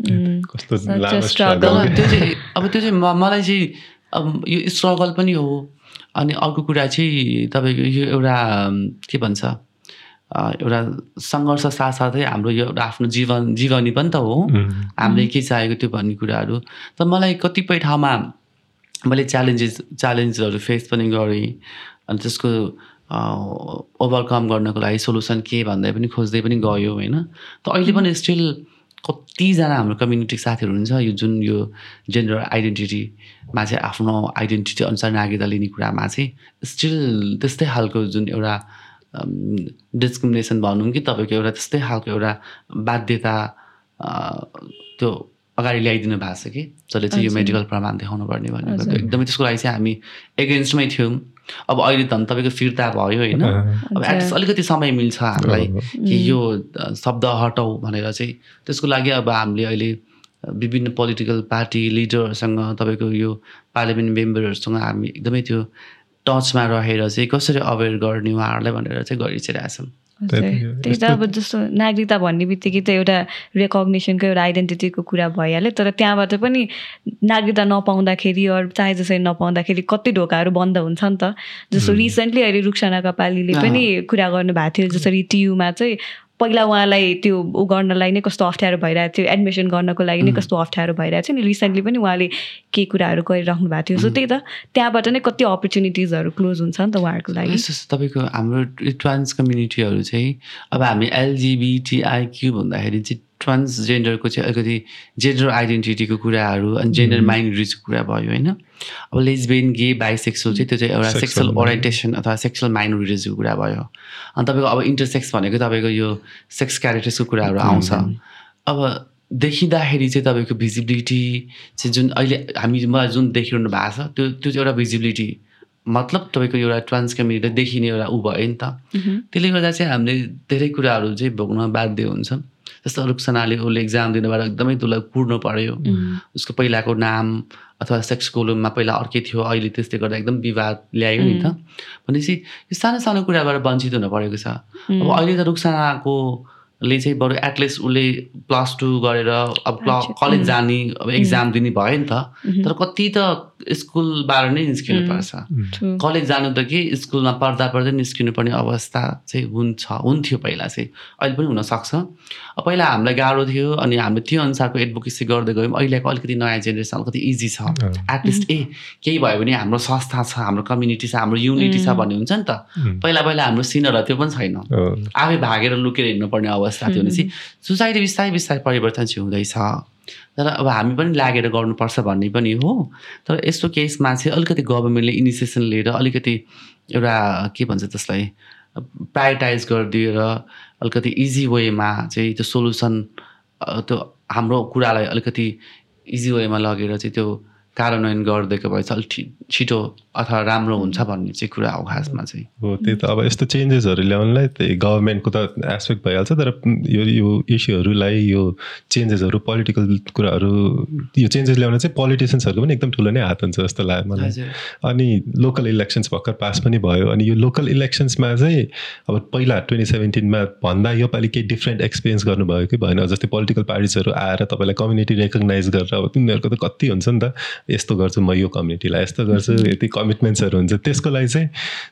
Speaker 2: त्यो चाहिँ अब त्यो चाहिँ मलाई चाहिँ अब यो स्ट्रगल पनि हो। अनि अर्को कुरा चाहिँ तपाईँको यो एउटा के भन्छ एउटा सङ्घर्ष साथसाथै हाम्रो यो एउटा आफ्नो जीवन जीवनी पनि त हो। हामीले के चाहेको त्यो भन्ने कुराहरू। त मलाई कतिपय ठाउँमा मैले च्यालेन्जेस च्यालेन्जहरू फेस पनि गरेँ। अनि त्यसको ओभरकम गर्नको लागि सोल्युसन के भन्दै पनि खोज्दै पनि गयो होइन। त अहिले पनि स्टिल कतिजना हाम्रो कम्युनिटी साथीहरू हुनुहुन्छ यो जुन यो जेन्डर आइडेन्टिटीमा चाहिँ आफ्नो आइडेन्टिटी अनुसार नागरिकता लिने कुरामा चाहिँ स्टिल त्यस्तै खालको जुन एउटा डिस्क्रिमिनेसन भनौँ कि तपाईँको एउटा त्यस्तै खालको एउटा बाध्यता त्यो अगाडि ल्याइदिनु भएको छ कि? जसले चाहिँ यो मेडिकल प्रमाण देखाउनु पर्ने भनेको एकदमै त्यसको लागि चाहिँ हामी एगेन्स्टमै थियौँ। अब अहिले त तपाईँको फिर्ता भयो होइन। अब एटलिस्ट अलिकति समय मिल्छ हामीलाई कि यो शब्द हटाउ भनेर चाहिँ। त्यसको लागि अब हामीले अहिले विभिन्न पोलिटिकल पार्टी लिडरहरूसँग तपाईँको यो पार्लियामेन्ट मेम्बरहरूसँग हामी एकदमै त्यो टचमा रहेर चाहिँ कसरी अवेर गर्ने उहाँहरूलाई भनेर चाहिँ गरिसकिरहेछौँ
Speaker 3: त्यही त अब जस्तो नागरिकता भन्ने बित्तिकै त एउटा रेकग्नेसनको एउटा आइडेन्टिटीको कुरा भइहाल्यो। तर त्यहाँबाट पनि नागरिकता नपाउँदाखेरि अरू चाहे जसरी नपाउँदाखेरि कति ढोकाहरू बन्द हुन्छ नि त। जस्तो रिसेन्टली अहिले रुखसाना कपालीले पनि कुरा गर्नुभएको थियो जसरी टियुमा चाहिँ पहिला उहाँलाई त्यो ऊ गर्नलाई नै कस्तो अप्ठ्यारो भइरहेको थियो एडमिसन गर्नको लागि नै कस्तो अप्ठ्यारो भइरहेको थियो नि। रिसेन्टली पनि उहाँले केही कुराहरू गरिराख्नु भएको थियो। सो त्यही त त्यहाँबाट नै कति अपर्च्युनिटिजहरू क्लोज हुन्छ नि त उहाँहरूको लागि।
Speaker 2: तपाईँको हाम्रो ट्रान्स कम्युनिटीहरू चाहिँ अब हामी एलजिबिटिआइक्यू भन्दाखेरि चाहिँ ट्रान्सजेन्डरको चाहिँ अलिकति जेन्डर आइडेन्टिटीको कुराहरू अनि जेन्डर माइनोरिटीको कुरा भयो होइन। अब लेजबेन गे बाइसेक्सुअल चाहिँ त्यो चाहिँ एउटा सेक्सुअल ओरिएन्टेसन अथवा सेक्सुअल माइनोरिटिजको कुरा भयो। अनि तपाईँको अब इन्टरसेक्स भनेको तपाईँको यो सेक्स क्यारेक्टर्सको कुराहरू आउँछ। अब देखिँदाखेरि चाहिँ तपाईँको भिजिबिलिटी चाहिँ जुन अहिले हामी मलाई जुन देखिरहनु भएको छ त्यो त्यो चाहिँ एउटा भिजिबिलिटी मतलब तपाईँको एउटा ट्रान्स कम्युनिटी देखिने एउटा ऊ भयो नि त। त्यसले गर्दा चाहिँ हामीले धेरै कुराहरू चाहिँ भोग्न बाध्य हुन्छ। जस्तो रुक्सनाले उसले इक्जाम दिनबाट एकदमै त्यसलाई कुर्नु पऱ्यो उसको पहिलाको नाम अथवा सेक्स कोलममा पहिला अर्कै थियो अहिले त्यसले गर्दा एकदम विवाद ल्यायो नि त। भनेपछि यो सानो सानो कुराबाट वञ्चित हुन परेको छ। अब अहिले त रुक्सानाको ले चाहिँ बरु एटलिस्ट उसले प्लस टू गरेर अब कलेज जाने अब इक्जाम दिने भयो नि त। तर कति त स्कुलबाट नै निस्किनु पर्छ। कलेज जानु त के स्कुलमा पढ्दा पढ्दै निस्किनु पर्ने अवस्था चाहिँ हुन्छ हुन्थ्यो पहिला चाहिँ। अहिले पनि हुनसक्छ। पहिला हामीलाई गाह्रो थियो अनि हामीले त्यो अनुसारको एडभोकेसी गर्दै गयौँ। अहिलेको अलिकति नयाँ जेनेरेसन अलिकति इजी छ। एटलिस्ट ए केही भयो भने हाम्रो संस्था छ हाम्रो कम्युनिटी छ हाम्रो युनिटी छ भन्ने हुन्छ नि त। पहिला पहिला हाम्रो सिनहरू त्यो पनि छैन। आफै भागेर लुकेर हिँड्नुपर्ने अवस्था। थियो भने चाहिँ सोसाइटी बिस्तारै बिस्तारै परिवर्तन चाहिँ हुँदैछ। तर अब हामी पनि लागेर गर्नुपर्छ भन्ने पनि हो। तर यस्तो केसमा चाहिँ अलिकति गभर्मेन्टले इनिसिएसन लिएर अलिकति एउटा के भन्छ त्यसलाई प्रायोरिटाइज गरिदिएर अलिकति इजी वेमा चाहिँ त्यो सोल्युसन त्यो हाम्रो कुरालाई अलिकति इजी वेमा लगेर चाहिँ त्यो कार्यान्वयन गरिदिएको भए चाहिँ अलिक छिटो अथवा राम्रो हुन्छ भन्ने चाहिँ कुरा हो खासमा चाहिँ।
Speaker 1: हो त्यही त अब यस्तो चेन्जेसहरू ल्याउनलाई त्यही गभर्मेन्टको त एस्पेक्ट भइहाल्छ तर यो यो इस्युहरूलाई यो चेन्जेसहरू पोलिटिकल कुराहरू यो चेन्जेस ल्याउन चाहिँ पोलिटिसियन्सहरूको पनि एकदम ठुलो नै हात हुन्छ जस्तो लाग्यो मलाई। अनि लोकल इलेक्सन्स भर्खर पास पनि भयो अनि यो लोकल इलेक्सन्समा चाहिँ अब पहिला ट्वेन्टी सेभेन्टिनमा भन्दा योपालि केही डिफ्रेन्ट एक्सपिरियन्स गर्नुभयो कि भएन जस्तै पोलिटिकल पार्टिजहरू आएर तपाईँलाई कम्युनिटी रेकगनाइज गरेर अब तिनीहरूको त कति हुन्छ नि त यस्तो गर्छु म यो कम्युनिटीलाई यस्तो गर्छु यति कमिटमेन्ट्सहरू हुन्छ। त्यसको लागि चाहिँ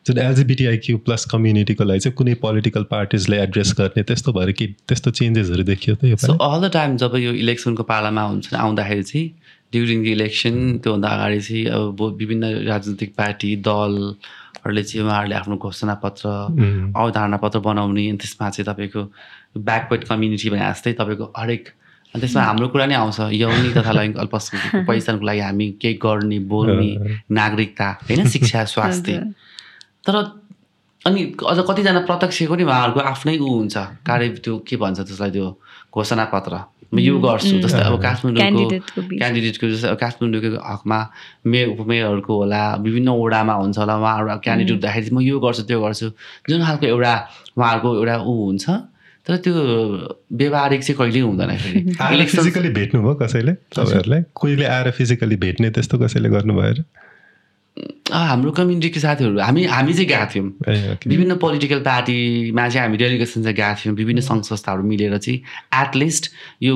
Speaker 1: जुन एलजिबिटिआइक्यू प्लस कम्युनिटीको लागि चाहिँ कुनै पोलिटिकल पार्टिजले एड्रेस गर्ने त्यस्तो भएर कि त्यस्तो चेन्जेसहरू देखियो त
Speaker 2: यो अल द टाइम जब यो इलेक्सनको पालामा हुन्छ आउँदाखेरि चाहिँ ड्युरिङ द इलेक्सन त्योभन्दा अगाडि चाहिँ अब विभिन्न राजनीतिक पार्टी दलहरूले चाहिँ उहाँहरूले आफ्नो घोषणापत्र अवधारणा पत्र बनाउने अनि त्यसमा चाहिँ तपाईँको ब्याकवर्ड कम्युनिटी भने जस्तै तपाईँको हरेक अनि त्यसमा हाम्रो कुरा नै आउँछ यौनी तथा लैङ्गिक अल्पसङ्ख्यकको पहिचानको लागि हामी केही गर्ने बोल्ने नागरिकता होइन शिक्षा स्वास्थ्य। तर अनि अझ कतिजना प्रत्यक्षको नि उहाँहरूको आफ्नै ऊ हुन्छ। कार्य त्यो के भन्छ त्यसलाई त्यो घोषणा पत्र? म यो गर्छु। जस्तै अब काठमाडौँको क्यान्डिडेटको जस्तै अब काठमाडौँको हकमा मेयर उपमेयरहरूको होला विभिन्न वडामा हुन्छ होला उहाँहरू क्यान्डिडेट हुँदाखेरि म यो गर्छु त्यो गर्छु। जुन खालको एउटा उहाँहरूको एउटा ऊ हुन्छ तर त्यो व्यवहारिक चाहिँ कहिल्यै हुँदैन फेरि।
Speaker 1: फिजिकली भेट्नुभयो कसैले? तपाईँहरूलाई? कोहीले आएर फिजिकली भेट्ने त्यस्तो कसैले गर्नुभयो?
Speaker 2: हाम्रो कम्युनिटीको साथीहरू हामी हामी चाहिँ गएको थियौँ। विभिन्न पोलिटिकल पार्टीमा चाहिँ हामी डेलिगेसन चाहिँ गएको थियौँ। विभिन्न सङ्घ संस्थाहरू मिलेर चाहिँ एटलिस्ट यो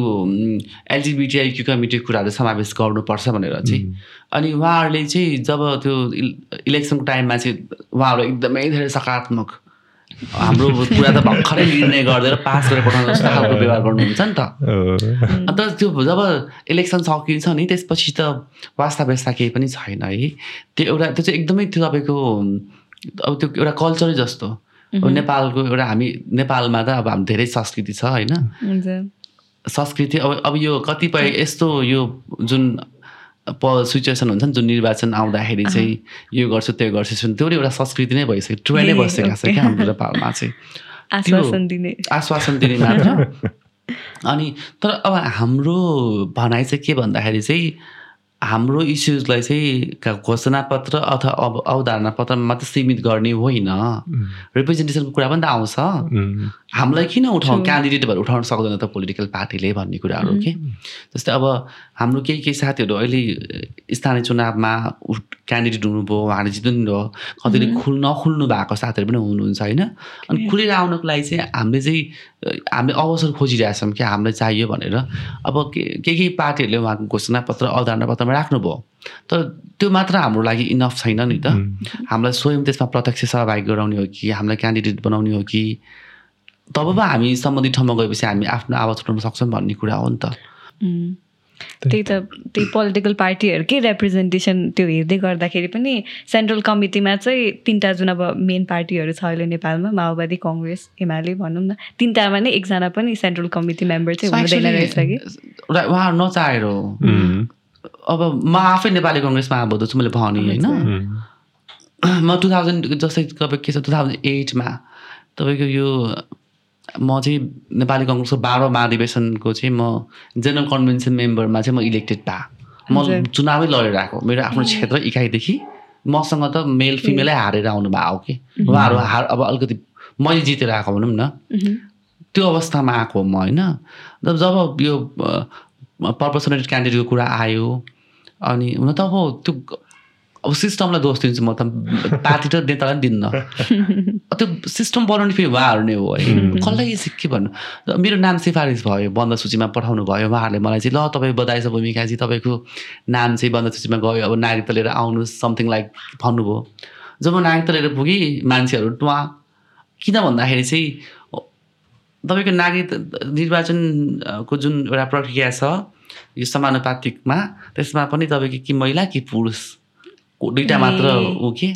Speaker 2: एलजिबिटिआइक्यू कमिटीको कुराहरू समावेश गर्नुपर्छ भनेर चाहिँ। अनि उहाँहरूले चाहिँ जब त्यो इलेक्सनको टाइममा चाहिँ उहाँहरू एकदमै धेरै सकारात्मक हाम्रो कुरा त भर्खरै निर्णय गरिदिएर पास गरेर पठाउनु जस्तो खालको व्यवहार गर्नुहुन्छ नि त। अन्त त्यो जब इलेक्सन सकिन्छ नि त्यसपछि त वास्ता व्यवस्था केही पनि छैन है। त्यो एउटा त्यो चाहिँ एकदमै त्यो तपाईँको अब त्यो एउटा कल्चरै जस्तो। नेपालको एउटा हामी नेपालमा त अब हाम्रो धेरै संस्कृति छ होइन? संस्कृति अब अब यो कतिपय यस्तो यो जुन प सिचुएसन हुन्छ नि जुन निर्वाचन आउँदाखेरि चाहिँ यो गर्छु त्यो गर्छु त्यो एउटा संस्कृति नै भइसक्यो ट्रेनै बसेको छ क्या हाम्रो नेपालमा चाहिँ।
Speaker 3: आश्वासन दिने।
Speaker 2: आश्वासन दिने मात्र। अनि तर अब हाम्रो भनाइ चाहिँ के भन्दाखेरि चाहिँ हाम्रो इस्युजलाई चाहिँ घोषणापत्र अथवा अब अवधारणा पत्रमा मात्रै सीमित गर्ने होइन। रिप्रेजेन्टेसनको कुरा पनि त आउँछ। हामीलाई किन उठाउँ? क्यान्डिडेट भएर उठाउन सक्दैन त पोलिटिकल पार्टीले भन्ने कुराहरू के जस्तै अब हाम्रो केही केही साथीहरू अहिले स्थानीय चुनावमा क्यान्डिडेट हुनुभयो उहाँले जित्नु भयो कतिले खुल नखुल्नु भएको साथीहरू पनि हुनुहुन्छ होइन। अनि खुलेर आउनको लागि चाहिँ हामीले चाहिँ हामीले अवसर खोजिरहेछौँ क्या हामीलाई चाहियो भनेर। अब के केही पार्टीहरूले उहाँको घोषणापत्र अवधारणा पत्रमा राख्नुभयो। तर त्यो मात्र हाम्रो लागि इनफ छैन नि त। हामीलाई स्वयं त्यसमा प्रत्यक्ष सहभागी गराउने हो कि हामीलाई क्यान्डिडेट बनाउने हो कि तब पो हामी सम्बन्धित ठाउँमा गएपछि हामी आफ्नो आवाज उठाउन सक्छौँ भन्ने कुरा हो नि त।
Speaker 3: त्यही त त्यही पोलिटिकल पार्टीहरूकै रिप्रेजेन्टेसन त्यो हेर्दै गर्दाखेरि पनि सेन्ट्रल कमिटीमा चाहिँ तिनवटा जुन अब मेन पार्टीहरू छ अहिले नेपालमा माओवादी कङ्ग्रेस एमाले भनौँ न तिनवटामा नै एकजना पनि सेन्ट्रल कमिटी मेम्बर चाहिँ हुँदैन रहेछ कि?
Speaker 2: उहाँ नचाहेर हो। अब म आफै नेपाली कङ्ग्रेसमा आबद्ध छु मैले भने होइन। म टु थाउजन्ड जस्तै तपाईँ के छ टु थाउजन्ड एटमा तपाईँको यो म चाहिँ नेपाली कङ्ग्रेसको बाह्र महाधिवेशनको चाहिँ म जेनरल कन्भेन्सन मेम्बरमा चाहिँ म इलेक्टेड भए म चुनावै लडेर आएको। मेरो आफ्नो क्षेत्र इकाइदेखि मसँग त मेल फिमेलै हारेर आउनु भएको हो कि। उहाँहरू हार अब अलिकति मैले जितेर आएको भनौँ न। त्यो अवस्थामा आएको म होइन। जब यो पर्पसनेटेड क्यान्डिडेटको कुरा आयो अनि हुन त अब त्यो अब सिस्टमलाई दोष दिन्छु म त। पार्टी र नेतालाई पनि दिन्न। त्यो सिस्टम बनाउने फेरि उहाँहरू नै हो है। कसलाई के भन्नु? मेरो नाम सिफारिस भयो बन्द सूचीमा पठाउनु भयो उहाँहरूले मलाई चाहिँ ल तपाईँ बधाई छ भूमिकाजी तपाईँको नाम चाहिँ बन्द सूचीमा गयो। अब नागरिकता लिएर आउनुहोस् समथिङ लाइक भन्नुभयो। जब म नागरिकता लिएर पुगेँ मान्छेहरू टुवा किन भन्दाखेरि चाहिँ तपाईँको नागरिक निर्वाचनको जुन एउटा प्रक्रिया छ यो समानुपातिकमा त्यसमा पनि तपाईँको कि महिला कि पुरुष। दुइटा मात्र ऊ के?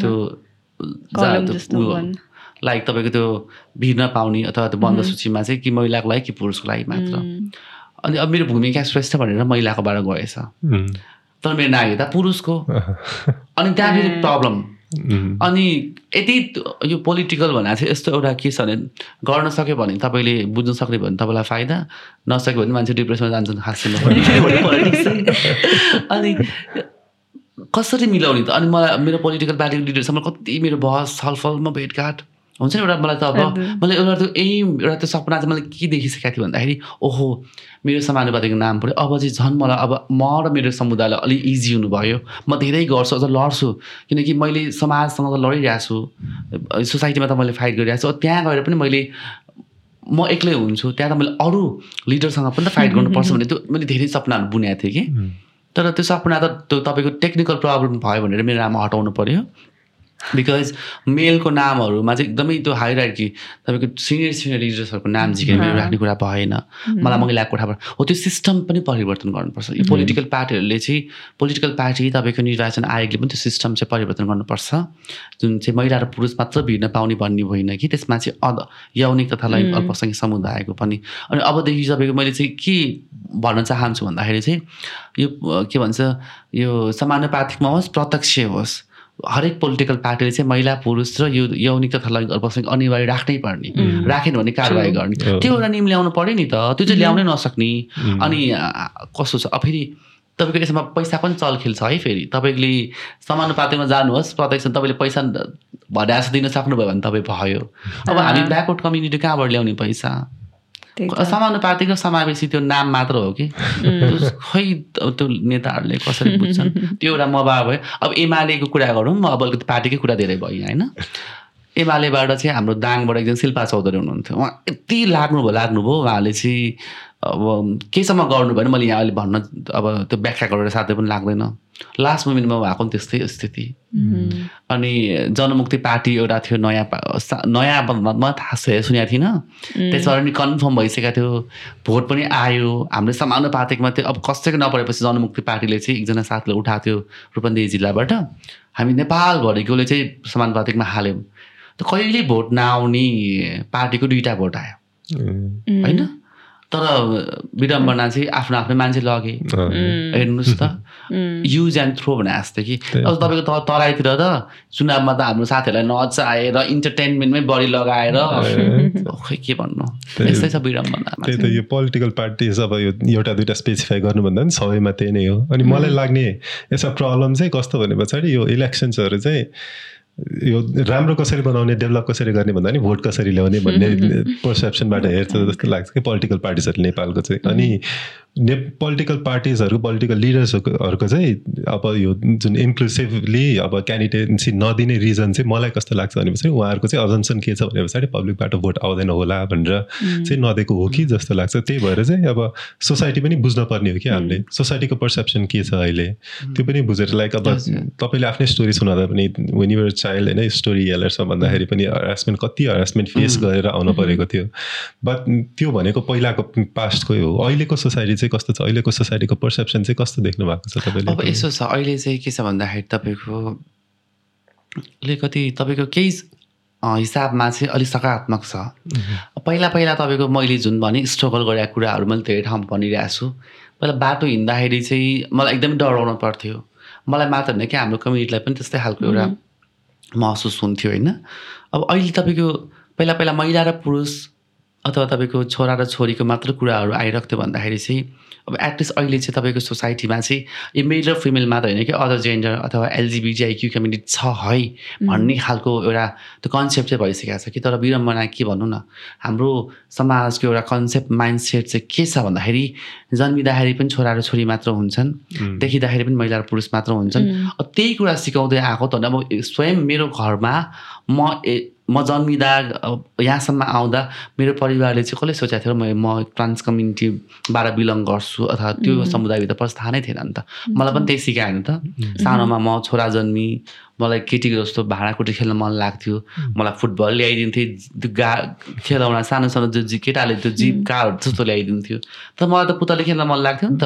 Speaker 2: त्यो लाइक तपाईँको त्यो भिड नपाउने अथवा त्यो बन्द सूचीमा चाहिँ कि महिलाको लागि कि पुरुषको लागि मात्र। अनि अब मेरो भूमिका श्रेष्ठ भनेर महिलाकोबाट गएछ। तर मेरो नागरिकता पुरुषको। अनि त्यहाँ फेरि प्रब्लम अनि यदि यो पोलिटिकल भनेको चाहिँ यस्तो एउटा के छ भने गर्न सक्यो भने तपाईँले बुझ्न सक्ने भयो भने तपाईँलाई फाइदा। नसक्यो भने मान्छे डिप्रेसनमा जान्छन् हाँस्नु अनि कसरी मिलाउने त? अनि मलाई मेरो पोलिटिकल पार्टीको लिडरसँग कति मेरो बहस छलफलमा भेटघाट? हुन्छ नि एउटा मलाई त अब मैले एउटा त्यो एम एउटा त्यो सपना चाहिँ मैले के देखिसकेको थिएँ भन्दाखेरि ओहो मेरो समानुपातिको नाम पऱ्यो। अब चाहिँ झन् मलाई अब म र मेरो समुदायलाई अलिक इजी हुनुभयो। म धेरै गर्छु अझ लड्छु। किनकि मैले समाजसँग त लडिरहेको छु सोसाइटीमा त मैले फाइट गरिरहेको छु त्यहाँ गएर पनि मैले म एक्लै हुन्छु। त्यहाँ त मैले अरू लिडरसँग पनि त फाइट गर्नुपर्छ भने त्यो मैले धेरै सपनाहरू बुनेको थिएँ कि। तर त्यो सपना त तपाईँको टेक्निकल प्रब्लम भयो भनेर मेरो नाम हटाउनु पऱ्यो बिकज मेलको नामहरूमा चाहिँ एकदमै त्यो हाइरार्की तपाईँको सिनियर सिनियर लिडर्सहरूको नाम झिकेर मेरो राख्ने कुरा भएन। मलाई महिला कोठाबाट हो त्यो सिस्टम पनि परिवर्तन गर्नुपर्छ। यो पोलिटिकल पार्टीहरूले चाहिँ पोलिटिकल पार्टी तपाईँको निर्वाचन आयोगले पनि त्यो सिस्टम चाहिँ परिवर्तन गर्नुपर्छ। जुन चाहिँ महिला र पुरुष मात्र भिड्न पाउने भन्ने होइन कि त्यसमा चाहिँ अद यौनिक तथा लैङ्गिक अल्पसङ्ख्यक समुदायको पनि। अनि अबदेखि तपाईँको मैले चाहिँ के भन्न चाहन्छु भन्दाखेरि चाहिँ यो के भन्छ यो समानुपातिकमा होस् प्रत्यक्ष होस्। हरेक पोलिटिकल पार्टीले चाहिँ महिला पुरुष र यो यौनिक तथा लैङ्गिक अल्पसङ्ख्यक अनिवार्य राख्नै पर्ने। राखेन भने कारवाही गर्ने। त्यो एउटा नियम ल्याउनु पऱ्यो नि त। त्यो चाहिँ ल्याउनै नसक्ने। अनि कस्तो छ? फेरि तपाईँको यसमा पैसा पनि चलखेल छ है फेरि। तपाईँले समानुपातिमा जानुहोस्। प्रत्यक्ष तपाईँले पैसा भड्यास दिन सक्नुभयो भने तपाईँ भयो। अब हामी ब्याकवर्ड कम्युनिटी कहाँबाट ल्याउने पैसा? समानुपातिक समावेशी त्यो नाम मात्र हो कि? खै त्यो नेताहरूले कसरी बुझ्छन्? त्यो एउटा मबा भयो। अब एमालेको कुरा गरौँ अब अलिकति पार्टीकै कुरा धेरै भयो होइन? एमालेबाट चाहिँ हाम्रो दाङबाट एकजना शिल्पा चौधरी हुनुहुन्थ्यो। उहाँ यति लाग्नुभयो लाग्नुभयो उहाँले चाहिँ अब केसम्म गर्नु भने मैले यहाँ अहिले भन्न अब त्यो व्याख्या गरेर साथै पनि लाग्दैन। लास्ट मुमेन्टमा भएको पनि त्यस्तै स्थिति। अनि जनमुक्ति पार्टी एउटा थियो नयाँ नयाँ म थाहा छ सुनेको थिइनँ। त्यसबाट नि कन्फर्म भइसकेको थियो। भोट पनि आयो। हाम्रो समानुपातिकमा थियो अब कसैको नपरेपछि जनमुक्ति पार्टीले चाहिँ एकजना साथीले उठाएको थियो रूपन्देही जिल्लाबाट। हामी नेपालभरिकोले चाहिँ समानुपातिकमा हाल्यौँ। त कहिले भोट नआउने पार्टीको दुइटा भोट आयो। होइन? तर विडम्बना चाहिँ आफ्नो आफ्नो मान्छे लगे। हेर्नुहोस् त। युज एन्ड थ्रो भने जस्तो कि। अब तपाईँको त तराईतिर त चुनावमा त हाम्रो साथीहरूलाई नचाएर इन्टरटेनमेन्टमै बढी लगाएर खै के भन्नु? यस्तै छ विडम्बना
Speaker 1: त्यही त यो पोलिटिकल पार्टिज अब यो एउटा दुइटा स्पेसिफाई गर्नुभन्दा पनि सबैमा त्यही नै हो। अनि मलाई लाग्ने यसमा प्रब्लम चाहिँ कस्तो भने पछाडि यो इलेक्सन्सहरू चाहिँ यो राम्रो कसरी बनाउने डेभलप कसरी गर्ने भन्दा नि भोट कसरी ल्याउने भन्ने पर्सेप्सनबाट हेर्छ जस्तो लाग्छ कि पोलिटिकल पार्टिजहरू नेपालको चाहिँ। अनि ने पोलिटिकल पार्टिजहरूको पोलिटिकल लिडर्सहरूको चाहिँ अब यो जुन इन्क्लुसिभली अब क्यान्डिडेन्सी नदिने रिजन चाहिँ मलाई कस्तो लाग्छ भनेपछि उहाँहरूको चाहिँ अजम्सन के छ भने पछाडि पब्लिकबाट भोट आउँदैन होला भनेर चाहिँ नदिएको हो कि जस्तो लाग्छ। त्यही भएर चाहिँ अब सोसाइटी पनि बुझ्न पर्ने हो कि हामीले। सोसाइटीको पर्सेप्सन के छ अहिले? त्यो पनि बुझेर लाइक अब तपाईँले आफ्नै स्टोरी सुनाउँदा पनि वेन युर चाइल्ड होइन स्टोरी हेलर्स भन्दाखेरि पनि हरासमेन्ट कति हरासमेन्ट फेस गरेर आउनु परेको थियो। बट त्यो भनेको पहिलाको पास्टकै हो। अहिलेको सोसाइटी चाहिँ कस्तो छ? अहिलेको सोसाइटीको पर्सेप्सन चाहिँ कस्तो देख्नु भएको छ तपाईँले?
Speaker 2: अब यसो छ अहिले चाहिँ के छ भन्दाखेरि तपाईँको अलिकति तपाईँको केही हिसाबमा चाहिँ अलिक सकारात्मक छ। पहिला पहिला तपाईँको मैले जुन भने स्ट्रगल गरेका कुराहरू मैले धेरै ठाउँमा भनिरहेको छु। पहिला बाटो हिँड्दाखेरि चाहिँ मलाई एकदमै डराउनु पर्थ्यो। मलाई मात्र होइन कि हाम्रो कम्युनिटीलाई पनि त्यस्तै खालको एउटा महसुस हुन्थ्यो होइन। अब अहिले तपाईँको पहिला पहिला महिला र पुरुष अथवा तपाईँको छोरा र छोरीको मात्र कुराहरू आइरहेको थियो भन्दाखेरि चाहिँ अब एटलिस्ट अहिले चाहिँ तपाईँको सोसाइटीमा चाहिँ यो मेल र फिमेल मात्र होइन कि अदर जेन्डर अथवा एलजिबिजिआइक्यू कम्युनिटी छ है भन्ने खालको एउटा त्यो कन्सेप्ट चाहिँ भइसकेको छ कि तर विडम्बना के भनौँ न? हाम्रो समाजको एउटा कन्सेप्ट माइन्ड सेट चाहिँ के छ भन्दाखेरि जन्मिँदाखेरि पनि छोरा र छोरी मात्र हुन्छन् देखिँदाखेरि पनि महिला र पुरुष मात्र हुन्छन्। त्यही कुरा सिकाउँदै आएको त अब स्वयं मेरो घरमा म म जन्मिँदा यहाँसम्म आउँदा मेरो परिवारले चाहिँ कसले सोचेको थियो म म ट्रान्स कम्युनिटीबाट बिलङ गर्छु? अथवा त्यो समुदायभित्र पर्छ थाहा नै थिएन नि त। मलाई पनि त्यही सिकायो नि त सानोमा म छोरा जन्मी मलाई केटीको जस्तो भाँडाकुटी खेल्न मन लाग्थ्यो। मलाई फुटबल ल्याइदिन्थेँ त्यो गा खेलाउन सानो सानो जो केटाले त्यो जिप कारहरू जस्तो ल्याइदिन्थ्यो। तर मलाई त पुतले खेल्न मन लाग्थ्यो नि त।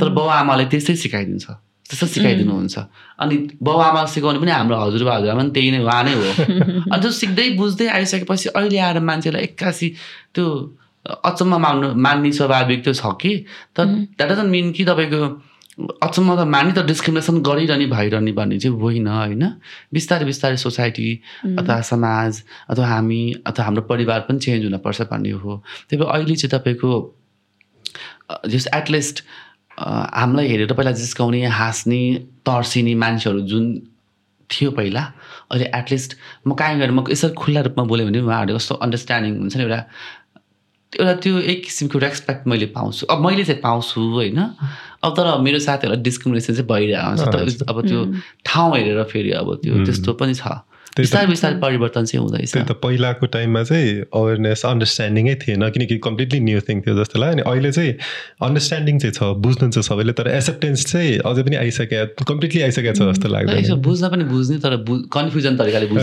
Speaker 2: तर बाउ आमाले त्यस्तै सिकाइदिन्छ। त्यस्तो सिकाइदिनुहुन्छ। अनि बाउ आमा सिकाउने पनि हाम्रो हजुरबा हजुरबा पनि त्यही नै उहाँ नै हो। अनि त्यो सिक्दै बुझ्दै आइसकेपछि अहिले आएर मान्छेलाई एक्कासी त्यो अचम्म मान्नु मान्ने स्वाभाविक त्यो छ कि? तर द्याट डजन्ट मिन कि तपाईँको अचम्म त मानि त डिस्क्रिमिनेसन गरिरहने भइरहने भन्ने चाहिँ होइन होइन? बिस्तारै बिस्तारै सोसाइटी अथवा समाज अथवा हामी अथवा हाम्रो परिवार पनि चेन्ज हुनपर्छ भन्ने हो। त्यही भएर अहिले चाहिँ तपाईँको जस एटलिस्ट हामीलाई हेरेर पहिला जिस्काउने हाँस्ने तर्सिने मान्छेहरू जुन थियो पहिला अहिले एटलिस्ट म कहीँ गएर म यसरी खुल्ला रूपमा बोल्यो भने उहाँहरू कस्तो अन्डरस्ट्यान्डिङ हुन्छ नि एउटा एउटा त्यो एक किसिमको रेस्पेक्ट मैले पाउँछु। अब मैले चाहिँ पाउँछु होइन? अब तर मेरो साथीहरूलाई डिस्क्रिमिनेसन चाहिँ भइरहेको हुन्छ अब त्यो ठाउँ हेरेर फेरि अब त्यो त्यस्तो पनि छ। बिस्तारै बिस्तारै परिवर्तन चाहिँ हुँदैछ
Speaker 1: त्यही त पहिलाको टाइममा चाहिँ अवेरनेस अन्डरस्ट्यान्डिङै थिएन किनकि कम्प्लिटली न्यू थिङ थियो जस्तो लाग्यो। अनि अहिले चाहिँ अन्डरस्ट्यान्डिङ चाहिँ छ बुझ्नु चाहिँ सबैले तर एक्सेप्टेन्स चाहिँ अझै पनि आइसक्यो कम्प्लिटली आइसकेको छ जस्तो लाग्छ
Speaker 2: बुझ्न पनि बुझ्ने तर कन्फ्युजन तरिकाले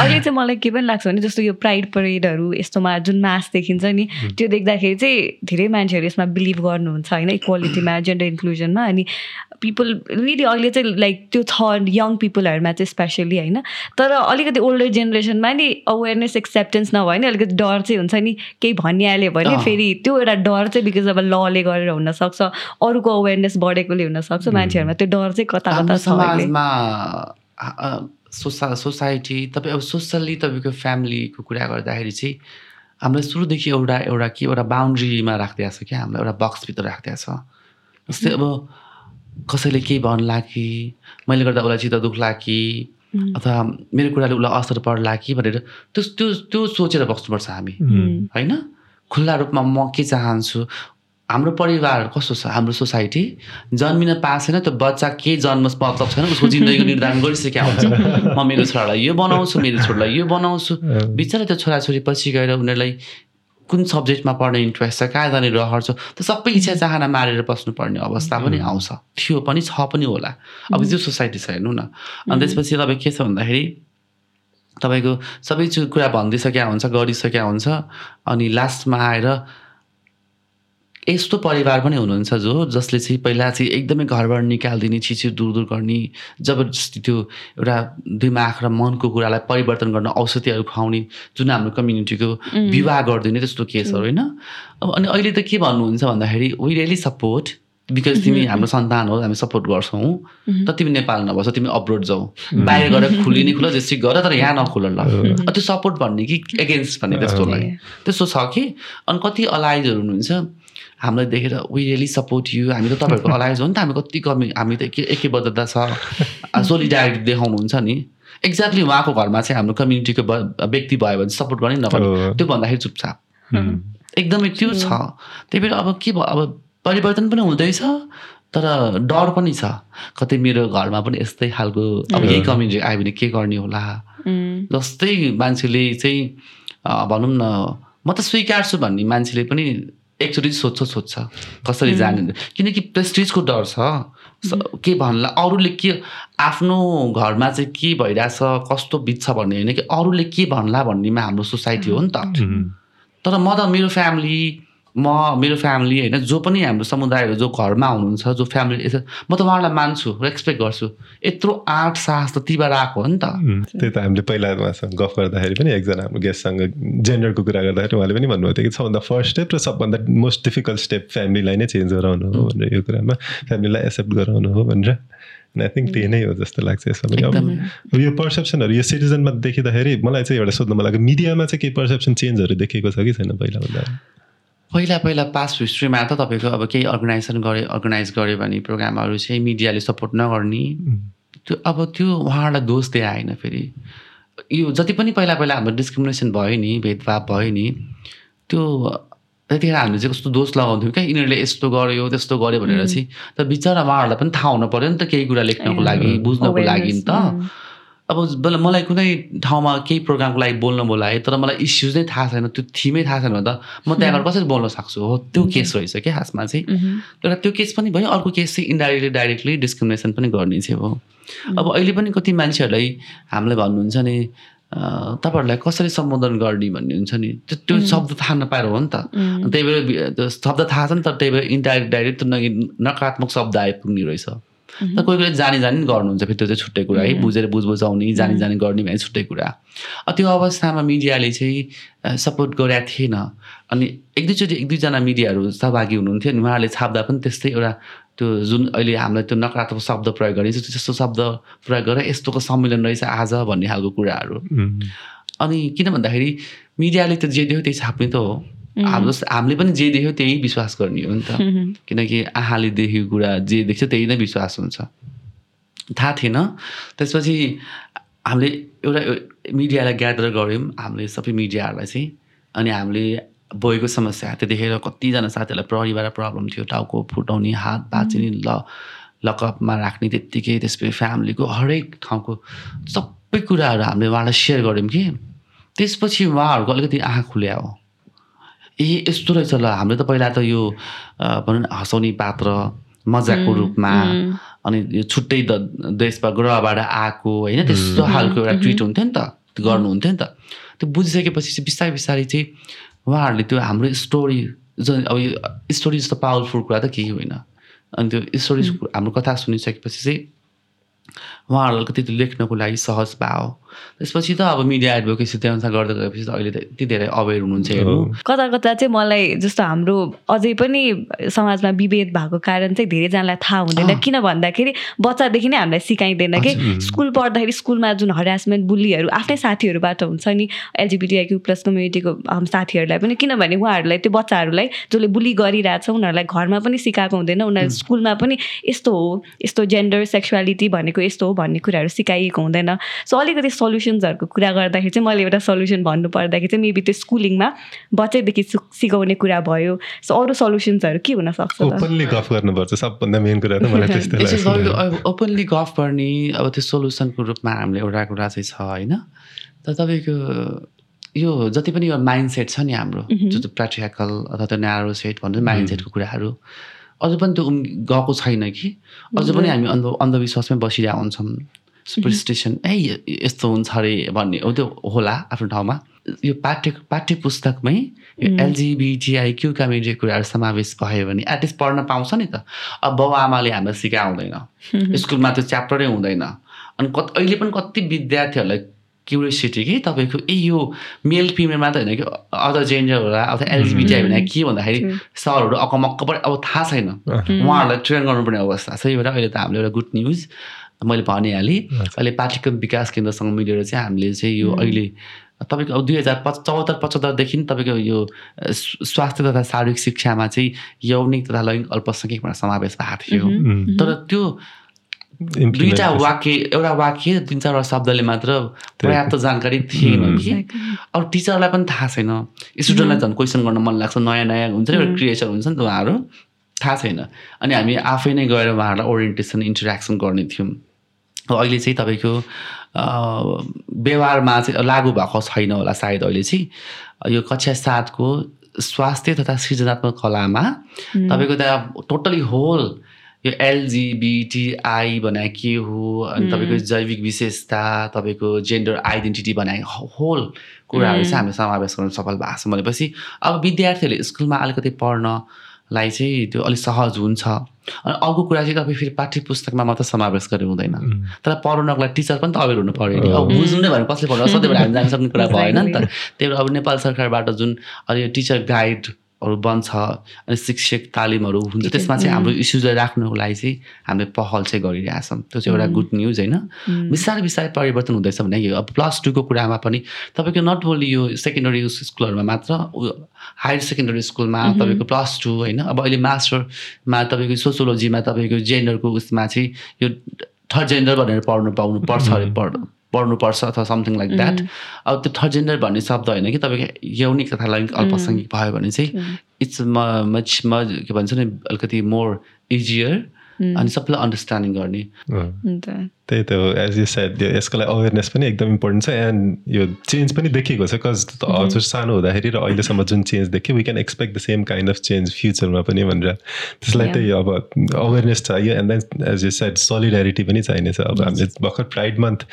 Speaker 2: अहिले
Speaker 3: चाहिँ। मलाई के पनि लाग्छ भने जस्तो यो प्राइड परेडहरू यस्तोमा जुन मास देखिन्छ नि त्यो देख्दाखेरि चाहिँ धेरै मान्छेहरू यसमा बिलिभ गर्नुहुन्छ होइन इक्वालिटीमा जेन्डर इन्क्लुजनमा अनि पिपल रियली अहिले चाहिँ लाइक त्यो छ यङ पिपलहरूमा चाहिँ स्पेसली होइन? तर अलिकति ओल्डर जेनेरेसनमा नि अवेरनेस एक्सेप्टेन्स नभयो भने अलिकति डर चाहिँ हुन्छ नि। केही भनिहाल्यो भने फेरि त्यो एउटा डर चाहिँ बिकज अब लले गरेर हुनसक्छ अरूको अवेरनेस बढेकोले हुनसक्छ मान्छेहरूमा। त्यो डर चाहिँ कता कता
Speaker 2: समाजमा सोसा सोसाइटी तपाईँ अब सोसल्ली तपाईँको फ्यामिलीको कुरा गर्दाखेरि चाहिँ हामीलाई सुरुदेखि एउटा एउटा के एउटा बााउन्ड्रीमा राखिदिएको छ क्या? हामीलाई एउटा बक्सभित्र राखिदिएको छ। जस्तै अब कसैले केही भन्ला कि मैले गर्दा उसलाई चित्त दुख्ला कि अथवा मेरो कुराले उसलाई असर पर्ला कि भनेर त्यो त्यो त्यो सोचेर बस्नुपर्छ हामी होइन? खुल्ला रूपमा म के चाहन्छु? हाम्रो परिवार कस्तो छ? हाम्रो सोसाइटी जन्मिन पाएको छैन त्यो बच्चा केही जन्म मतलब छैन उसको जिन्दगीको निर्धारण गरिसकेका हुन्छ। म मेरो छोरालाई यो बनाउँछु मेरो छोरालाई यो बनाउँछु। बिचरा त्यो छोराछोरी पछि गएर उनीहरूलाई कुन सब्जेक्टमा पढ्ने इन्ट्रेस्ट छ कहाँ जाने रहर छ त्यो सबै इच्छा चाहना मारेर बस्नुपर्ने अवस्था पनि आउँछ। थियो पनि छ पनि होला। अब त्यो सोसाइटी छ हेर्नु न। अनि त्यसपछि तपाईँ के छ भन्दाखेरि तपाईँको सबै कुरा भनिदिइसकेका हुन्छ गरिसकेका हुन्छ अनि लास्टमा आएर यस्तो परिवार पनि हुनुहुन्छ जो जसले चाहिँ पहिला चाहिँ एकदमै घरबाट निकालिदिने छिछि दूर दूर गर्ने जबरजस्ती त्यो एउटा दिमाग र मनको कुरालाई परिवर्तन गर्न औषधिहरू खुवाउने जुन हाम्रो कम्युनिटीको विवाह गरिदिने त्यस्तो केसहरू होइन? अब अनि अहिले त के भन्नुहुन्छ भन्दाखेरि वी रियली सपोर्ट बिकज तिमी हाम्रो सन्तान हो हामी सपोर्ट गर्छौँ। त तिमी नेपाल नभएछ तिमी अब्रोड जाऊ। बाहिर गएर खुलिने खुल जेसी गर तर यहाँ नखुल ल। त्यो सपोर्ट भन्ने कि एगेन्स्ट भन्ने त्यस्तोलाई त्यस्तो छ कि? अनि कति अलाइजहरू हुनुहुन्छ? हामीलाई देखेर वी रियली सपोर्ट यु हामी त तपाईँहरूको अलायन्स हो नि त हामी कति कमी हामी त के एकैबद्धता छ। सोलिडारिटी देखाउनुहुन्छ नि। एक्ज्याक्टली उहाँको घरमा चाहिँ हाम्रो कम्युनिटीको व्यक्ति भयो भने सपोर्ट गर्ने नगर्ने त्यो भन्दाखेरि चुपचाप एकदमै त्यो छ। त्यही भएर अब के भयो अब परिवर्तन पनि हुँदैछ तर डर पनि छ। कतै मेरो घरमा पनि यस्तै खालको अब यही कम्युनिटी आयो भने के गर्ने होला? जस्तै मान्छेले चाहिँ भनौँ न म त स्वीकार्छु भन्ने मान्छेले पनि एकचोटि सोध्छ सोध्छ। कसरी जाने? किनकि प्रेस्टिजको डर छ। के भन्ला अरूले के आफ्नो घरमा चाहिँ के भइरहेछ कस्तो बित्छ भन्ने होइन कि अरूले के भन्ला भन्नेमा हाम्रो सोसाइटी हो नि त। तर म त मेरो फ्यामिली म मेरो फ्यामिली होइन जो पनि हाम्रो समुदायहरू जो घरमा हुनुहुन्छ जो फ्यामिली म त उहाँलाई मान्छु रेस्पेक्ट गर्छु। यत्रो आँट साहस त तिबाट आएको हो नि त।
Speaker 1: त्यही त हामीले पहिला उहाँसँग गफ गर्दाखेरि पनि एकजना हाम्रो गेस्टसँग जेन्डरको कुरा गर्दाखेरि उहाँले पनि भन्नुभएको थियो कि सबभन्दा फर्स्ट स्टेप र सबभन्दा मोस्ट डिफिकल्ट स्टेप फ्यामिलीलाई नै चेन्ज गराउनु हो भनेर यो कुरामा फ्यामिलीलाई एक्सेप्ट गराउनु हो भनेर। आई थिङ्क त्यही नै हो जस्तो लाग्छ यसमा पनि। अब यो पर्सेप्सनहरू यो सिटिजनमा देखिँदाखेरि मलाई चाहिँ एउटा सोध्नु मलाई मिडियामा चाहिँ केही पर्सेप्सन चेन्जहरू देखेको छ कि छैन पहिलाभन्दा?
Speaker 2: पहिला पहिला पास्ट हिस्ट्रीमा त तपाईँको अब केही अर्गनाइजेसन गरे अर्गनाइज गऱ्यो भने प्रोग्रामहरू चाहिँ मिडियाले सपोर्ट नगर्ने। त्यो अब त्यो उहाँहरूलाई दोष दिए आएन फेरि। यो जति पनि पहिला पहिला हाम्रो डिस्क्रिमिनेसन भयो नि भेदभाव भयो नि त्यो त्यतिखेर हामीले चाहिँ कस्तो दोष लगाउँथ्यौँ क्या। यिनीहरूले यस्तो गर्यो त्यस्तो गर्यो भनेर चाहिँ तर बिचरा उहाँहरूलाई पनि थाहा हुनु पऱ्यो नि त केही कुरा लेख्नको लागि बुझ्नको लागि नि त। अब मलाई कुनै ठाउँमा केही प्रोग्रामको लागि बोल्न बोलाएँ तर मलाई इस्युज नै थाहा छैन त्यो थिमै थाहा छैन भने त म त्यहाँबाट कसरी बोल्न सक्छु? हो त्यो केस रहेछ क्या खासमा चाहिँ। एउटा त्यो केस पनि भयो अर्को केस चाहिँ इन्डाइरेक्टली डाइरेक्टली डिस्क्रिमिनेसन पनि गर्ने चाहिँ हो अब अहिले पनि कति मान्छेहरूलाई हामीलाई भन्नुहुन्छ नि तपाईँहरूलाई कसरी सम्बोधन गर्ने भन्ने हुन्छ नि त्यो त्यो शब्द थाहा नपाएर हो नि त। त्यही भएर शब्द थाहा छ नि तर त्यही भएर इन्डाइरेक्ट डाइरेक्ट नकारात्मक शब्द आइपुग्ने रहेछ। तर कोही कोही जानी जानी गर्नुहुन्छ फेरि त्यो चाहिँ छुट्टै कुरा है। बुझेर बुझ बुझाउने जानी जानी गर्ने भने छुट्टै कुरा। त्यो अवस्थामा मिडियाले चाहिँ सपोर्ट गरेका थिएन। अनि एक दुईचोटि एक दुईजना मिडियाहरू सहभागी हुनुहुन्थ्यो अनि उहाँहरूले छाप्दा पनि त्यस्तै एउटा त्यो जुन अहिले हामीलाई त्यो नकारात्मक शब्द प्रयोग गरिन्छ त्यस्तो शब्द प्रयोग गरेर यस्तोको सम्मेलन रहेछ आज भन्ने खालको कुराहरू। अनि किन भन्दाखेरि मिडियाले त जे देख्यो त्यही छाप्ने त हो। हाम्रो हामीले पनि जे देख्यो त्यही विश्वास गर्ने हो नि त। किनकि आँखाले देखेको कुरा जे देख्छ त्यही नै विश्वास हुन्छ। थाहा थिएन। त्यसपछि हामीले एउटा मिडियालाई ग्यादर गऱ्यौँ। हामीले सबै मिडियाहरूलाई चाहिँ अनि हामीले बोएको समस्या त्यतिखेर कतिजना साथीहरूलाई प्रहरीबाट प्रब्लम थियो। टाउको फुटाउने हात बाँचिने ल लकअपमा राख्ने त्यत्तिकै त्यसपछि फ्यामिलीको हरेक ठाउँको सबै कुराहरू हामीले उहाँलाई सेयर गऱ्यौँ कि। त्यसपछि उहाँहरूको अलिकति आँखा खुल्या हो। ए यस्तो रहेछ ल। हाम्रो त पहिला त यो भनौँ न हँसाउने पात्र मजाकको रूपमा अनि यो छुट्टै द देशबाट ग्रहबाट आएको होइन त्यस्तो खालको एउटा ट्रिट हुन्थ्यो नि त गर्नुहुन्थ्यो नि त। त्यो बुझिसकेपछि चाहिँ बिस्तारै बिस्तारै चाहिँ उहाँहरूले त्यो हाम्रो स्टोरी जुन अब यो स्टोरी जस्तो पावरफुल कुरा त केही होइन। अनि त्यो स्टोरी हाम्रो कथा सुनिसकेपछि चाहिँ उहाँहरूलाई अलिकति लेख्नको लागि सहज भयो त्यसपछि त अब मिडिया एडभोकेसी त्यो अनुसार गर्दै गएपछि त अहिले त यति धेरै अवेर हुनुहुन्छ हेर्नु।
Speaker 3: कता कता चाहिँ मलाई जस्तो हाम्रो अझै पनि समाजमा विभेद भएको कारण चाहिँ धेरैजनालाई थाहा हुँदैन। किन भन्दाखेरि बच्चादेखि नै हामीलाई सिकाइँदैन कि? स्कुल पढ्दाखेरि स्कुलमा जुन हरासमेन्ट बुलीहरू आफ्नै साथीहरूबाट हुन्छ नि एलजिबिटिआइक्यू प्लस कम्युनिटीको साथीहरूलाई पनि। किनभने उहाँहरूलाई त्यो बच्चाहरूलाई जसले बुली गरिरहेछ उनीहरूलाई घरमा पनि सिकाएको हुँदैन। उनीहरू स्कुलमा पनि यस्तो हो यस्तो जेन्डर सेक्सुअलिटी भनेको यस्तो हो भन्ने कुराहरू सिकाइएको हुँदैन। सो अलिकति सल्युसन्सहरूको कुरा गर्दाखेरि चाहिँ मैले एउटा सल्युसन भन्नु पर्दाखेरि चाहिँ मेबी त्यो स्कुलिङमा बच्चैदेखि सिकाउने कुरा भयो। सो अरू सल्युसन्सहरू के हुनसक्छ
Speaker 1: ओपनली गफ गर्नुपर्छ सबभन्दा मेन कुरा त मलाई
Speaker 2: त्यस्तै ओपनली गफ गर्ने अब त्यो सोल्युसनको रूपमा हामीले एउटा कुरा चाहिँ छ होइन? त तपाईँको यो जति पनि यो माइन्ड सेट छ नि हाम्रो जो चाहिँ प्र्याक्टिकल अथवा त्यो न्यारो सेट भन्छ माइन्ड सेटको कुराहरू। अझ पनि त्यो गएको छैन कि? अझ पनि हामी अन्ध अन्धविश्वासमै बसिरहेको हुन्छौँ। सुपरस्टेसन ए यस्तो हुन्छ अरे भन्ने हो त्यो होला आफ्नो ठाउँमा। यो पाठ्य पाठ्य पुस्तकमै यो एलजिबिटिआई क्यु कम्युनिटी कुराहरू समावेश भयो भने एटलिस्ट पढ्न पाउँछ नि त। अब बाउ आमाले हामीलाई सिकाउँदैन। स्कुलमा त्यो च्याप्टरै हुँदैन। अनि कति अहिले पनि कति विद्यार्थीहरूलाई क्युरियोसिटी कि तपाईँको ए यो मेल फिमेल मात्रै होइन कि अदर जेन्डर होला अथवा एलजिबिटिआई भने के भन्दाखेरि सरहरू अकमक्क पनि अब थाहा छैन। उहाँहरूलाई ट्रेन गर्नुपर्ने अवस्था। छ भएर अहिले त हामीले एउटा गुड न्युज मैले भनिहालेँ। अहिले पाठ्यक्रम विकास केन्द्रसँग मिलेर चाहिँ हामीले चाहिँ यो अहिले तपाईँको अब दुई हजार पच चौहत्तर पचहत्तरदेखि तपाईँको यो स्वास्थ्य तथा शारीरिक शिक्षामा चाहिँ यौनिक तथा लैङ्गिक अल्पसङ्ख्यकमा समावेश भएको थियो। तर त्यो दुईवटा वाक्य एउटा वाक्य तिन चारवटा शब्दले मात्र पर्याप्त जानकारी थिएन कि? अब टिचरलाई पनि थाहा छैन। स्टुडेन्टलाई झन् क्वेसन गर्न मन लाग्छ नयाँ नयाँ हुन्छ नि एउटा क्रिएसन हुन्छ नि त उहाँहरू। थाहा छैन। अनि हामी आफै नै गएर उहाँहरूलाई ओरिएन्टेसन इन्टरेक्सन गर्ने थियौँ। अहिले चाहिँ तपाईँको व्यवहारमा चाहिँ लागु भएको छैन होला सायद अहिले चाहिँ। यो कक्षा सातको स्वास्थ्य तथा सृजनात्मक कलामा तपाईँको त्यहाँ टोटली होल यो एलजिबिटिआई भने के हो अनि तपाईँको जैविक विशेषता तपाईँको जेन्डर आइडेन्टिटी बनाए होल कुराहरू चाहिँ हामी समावेश गर्न सफल भएको छ भनेपछि अब विद्यार्थीहरूले स्कुलमा अलिकति पढ्नलाई चाहिँ त्यो अलिक सहज हुन्छ। अनि अर्को कुरा चाहिँ तपाईँ फेरि पाठ्य पुस्तकमा मात्र समावेश गरेर हुँदैन। तर पढाउनको लागि टिचर पनि त अवेर हुनु पऱ्यो नि। अब बुझ्नु नै भने कसले पढाउँछ सधैँबाट हामी जान सक्ने कुरा भएन नि त। त्यही भएर अब नेपाल सरकारबाट जुन अहिले टिचर गाइड हरू बन्छ अनि शिक्षक तालिमहरू हुन्छ। त्यसमा चाहिँ हाम्रो इस्युजलाई राख्नुको लागि चाहिँ हामीले पहल चाहिँ गरिरहेछौँ। त्यो चाहिँ एउटा गुड न्युज होइन। बिस्तारै बिस्तारै परिवर्तन हुँदैछ भने यो अब प्लस टूको कुरामा पनि तपाईँको नट ओन्ली यो सेकेन्डरी स्कुलहरूमा मात्र हायर सेकेन्डरी स्कुलमा तपाईँको प्लस टू होइन। अब अहिले मास्टरमा तपाईँको सोसियोलोजीमा तपाईँको जेन्डरको उसमा चाहिँ यो थर्ड जेन्डर भनेर पढ्नु पाउनु पर्छ अरे पढ्नु। पढ्नुपर्छ अथवा समथिङ लाइक द्याट अब त्यो थर्ड जेन्डर भन्ने शब्द होइन कि तपाईँको यौनिक तथा लैङ्गिक अल्पसङ्ख्यक भयो भने चाहिँ इट्स म मच म के भन्छ नि अलिकति मोर इजियर अनि सबैलाई अन्डरस्ट्यान्डिङ गर्ने।
Speaker 1: त्यही त हो एज यु सेड यसको लागि अवेरनेस पनि एकदम इम्पोर्टेन्ट छ एन्ड यो चेन्ज पनि देखिएको छ कज हजुर सानो हुँदाखेरि र अहिलेसम्म जुन चेन्ज देख्यो we can expect the same kind of change फ्युचरमा पनि भनेर। त्यसलाई त्यही अब अवेरनेस चाहियो and then as you said solidarity पनि चाहिनेछ अब हामीले भर्खर प्राइड मन्थ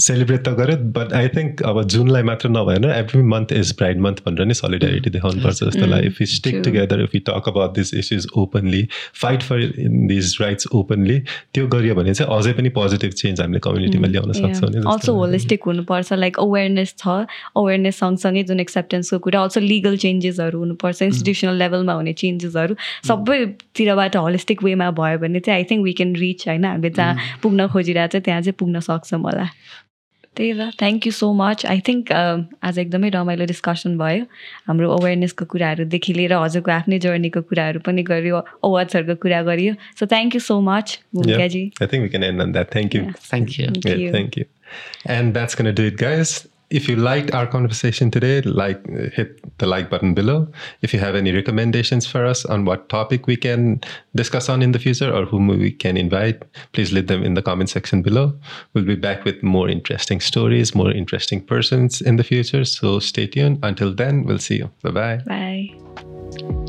Speaker 1: सेलिब्रेट त गऱ्यो बट आई थिङ्क अब जुनलाई मात्र नभएर every month is pride month भनेर नि सोलिडारिटी देखाउनुपर्छ जस्तो लाग्यो। If you stick together if you talk about this issues openly fight for these rights openly त्यो गरियो भने चाहिँ अझै पनि पोजिटिभ चेन्ज हामीले कम्युनिटीमा ल्याउन सक्छौँ
Speaker 3: अल्सो होलिस्टिक हुनुपर्छ लाइक अवेरनेस छ अवेरनेस सँगसँगै जुन एक्सेप्टेन्सको कुरा अल्सो लिगल चेन्जेसहरू हुनुपर्छ इन्स्टिट्युसनल लेभलमा हुने चेन्जेसहरू सबैतिरबाट होलिस्टिक वेमा भयो भने चाहिँ I think we can reach होइन हामीले जहाँ पुग्न खोजिरहेको छ त्यहाँ चाहिँ पुग्न सक्छौँ होला त्यही त. Thank you so much I think आज एकदमै रमाइलो डिस्कसन भयो. हाम्रो अवेरनेसको कुराहरूदेखि लिएर हजुरको आफ्नै जर्नीको कुराहरू पनि गऱ्यो अवार्ड्सहरूको कुरा गरियो. So thank you so much भूमिकाजी
Speaker 1: you.
Speaker 2: Thank you.
Speaker 3: Thank
Speaker 1: Yeah,
Speaker 3: you.
Speaker 1: thank you. And that's going If you liked our conversation today, like hit the like button below. If you have any recommendations for us on what topic we can discuss on in the future or whom we can invite, please leave them in the comment section below. We'll be back with more interesting stories, more interesting persons in the future. So stay tuned. Until then, we'll see you. Bye bye.
Speaker 3: Bye.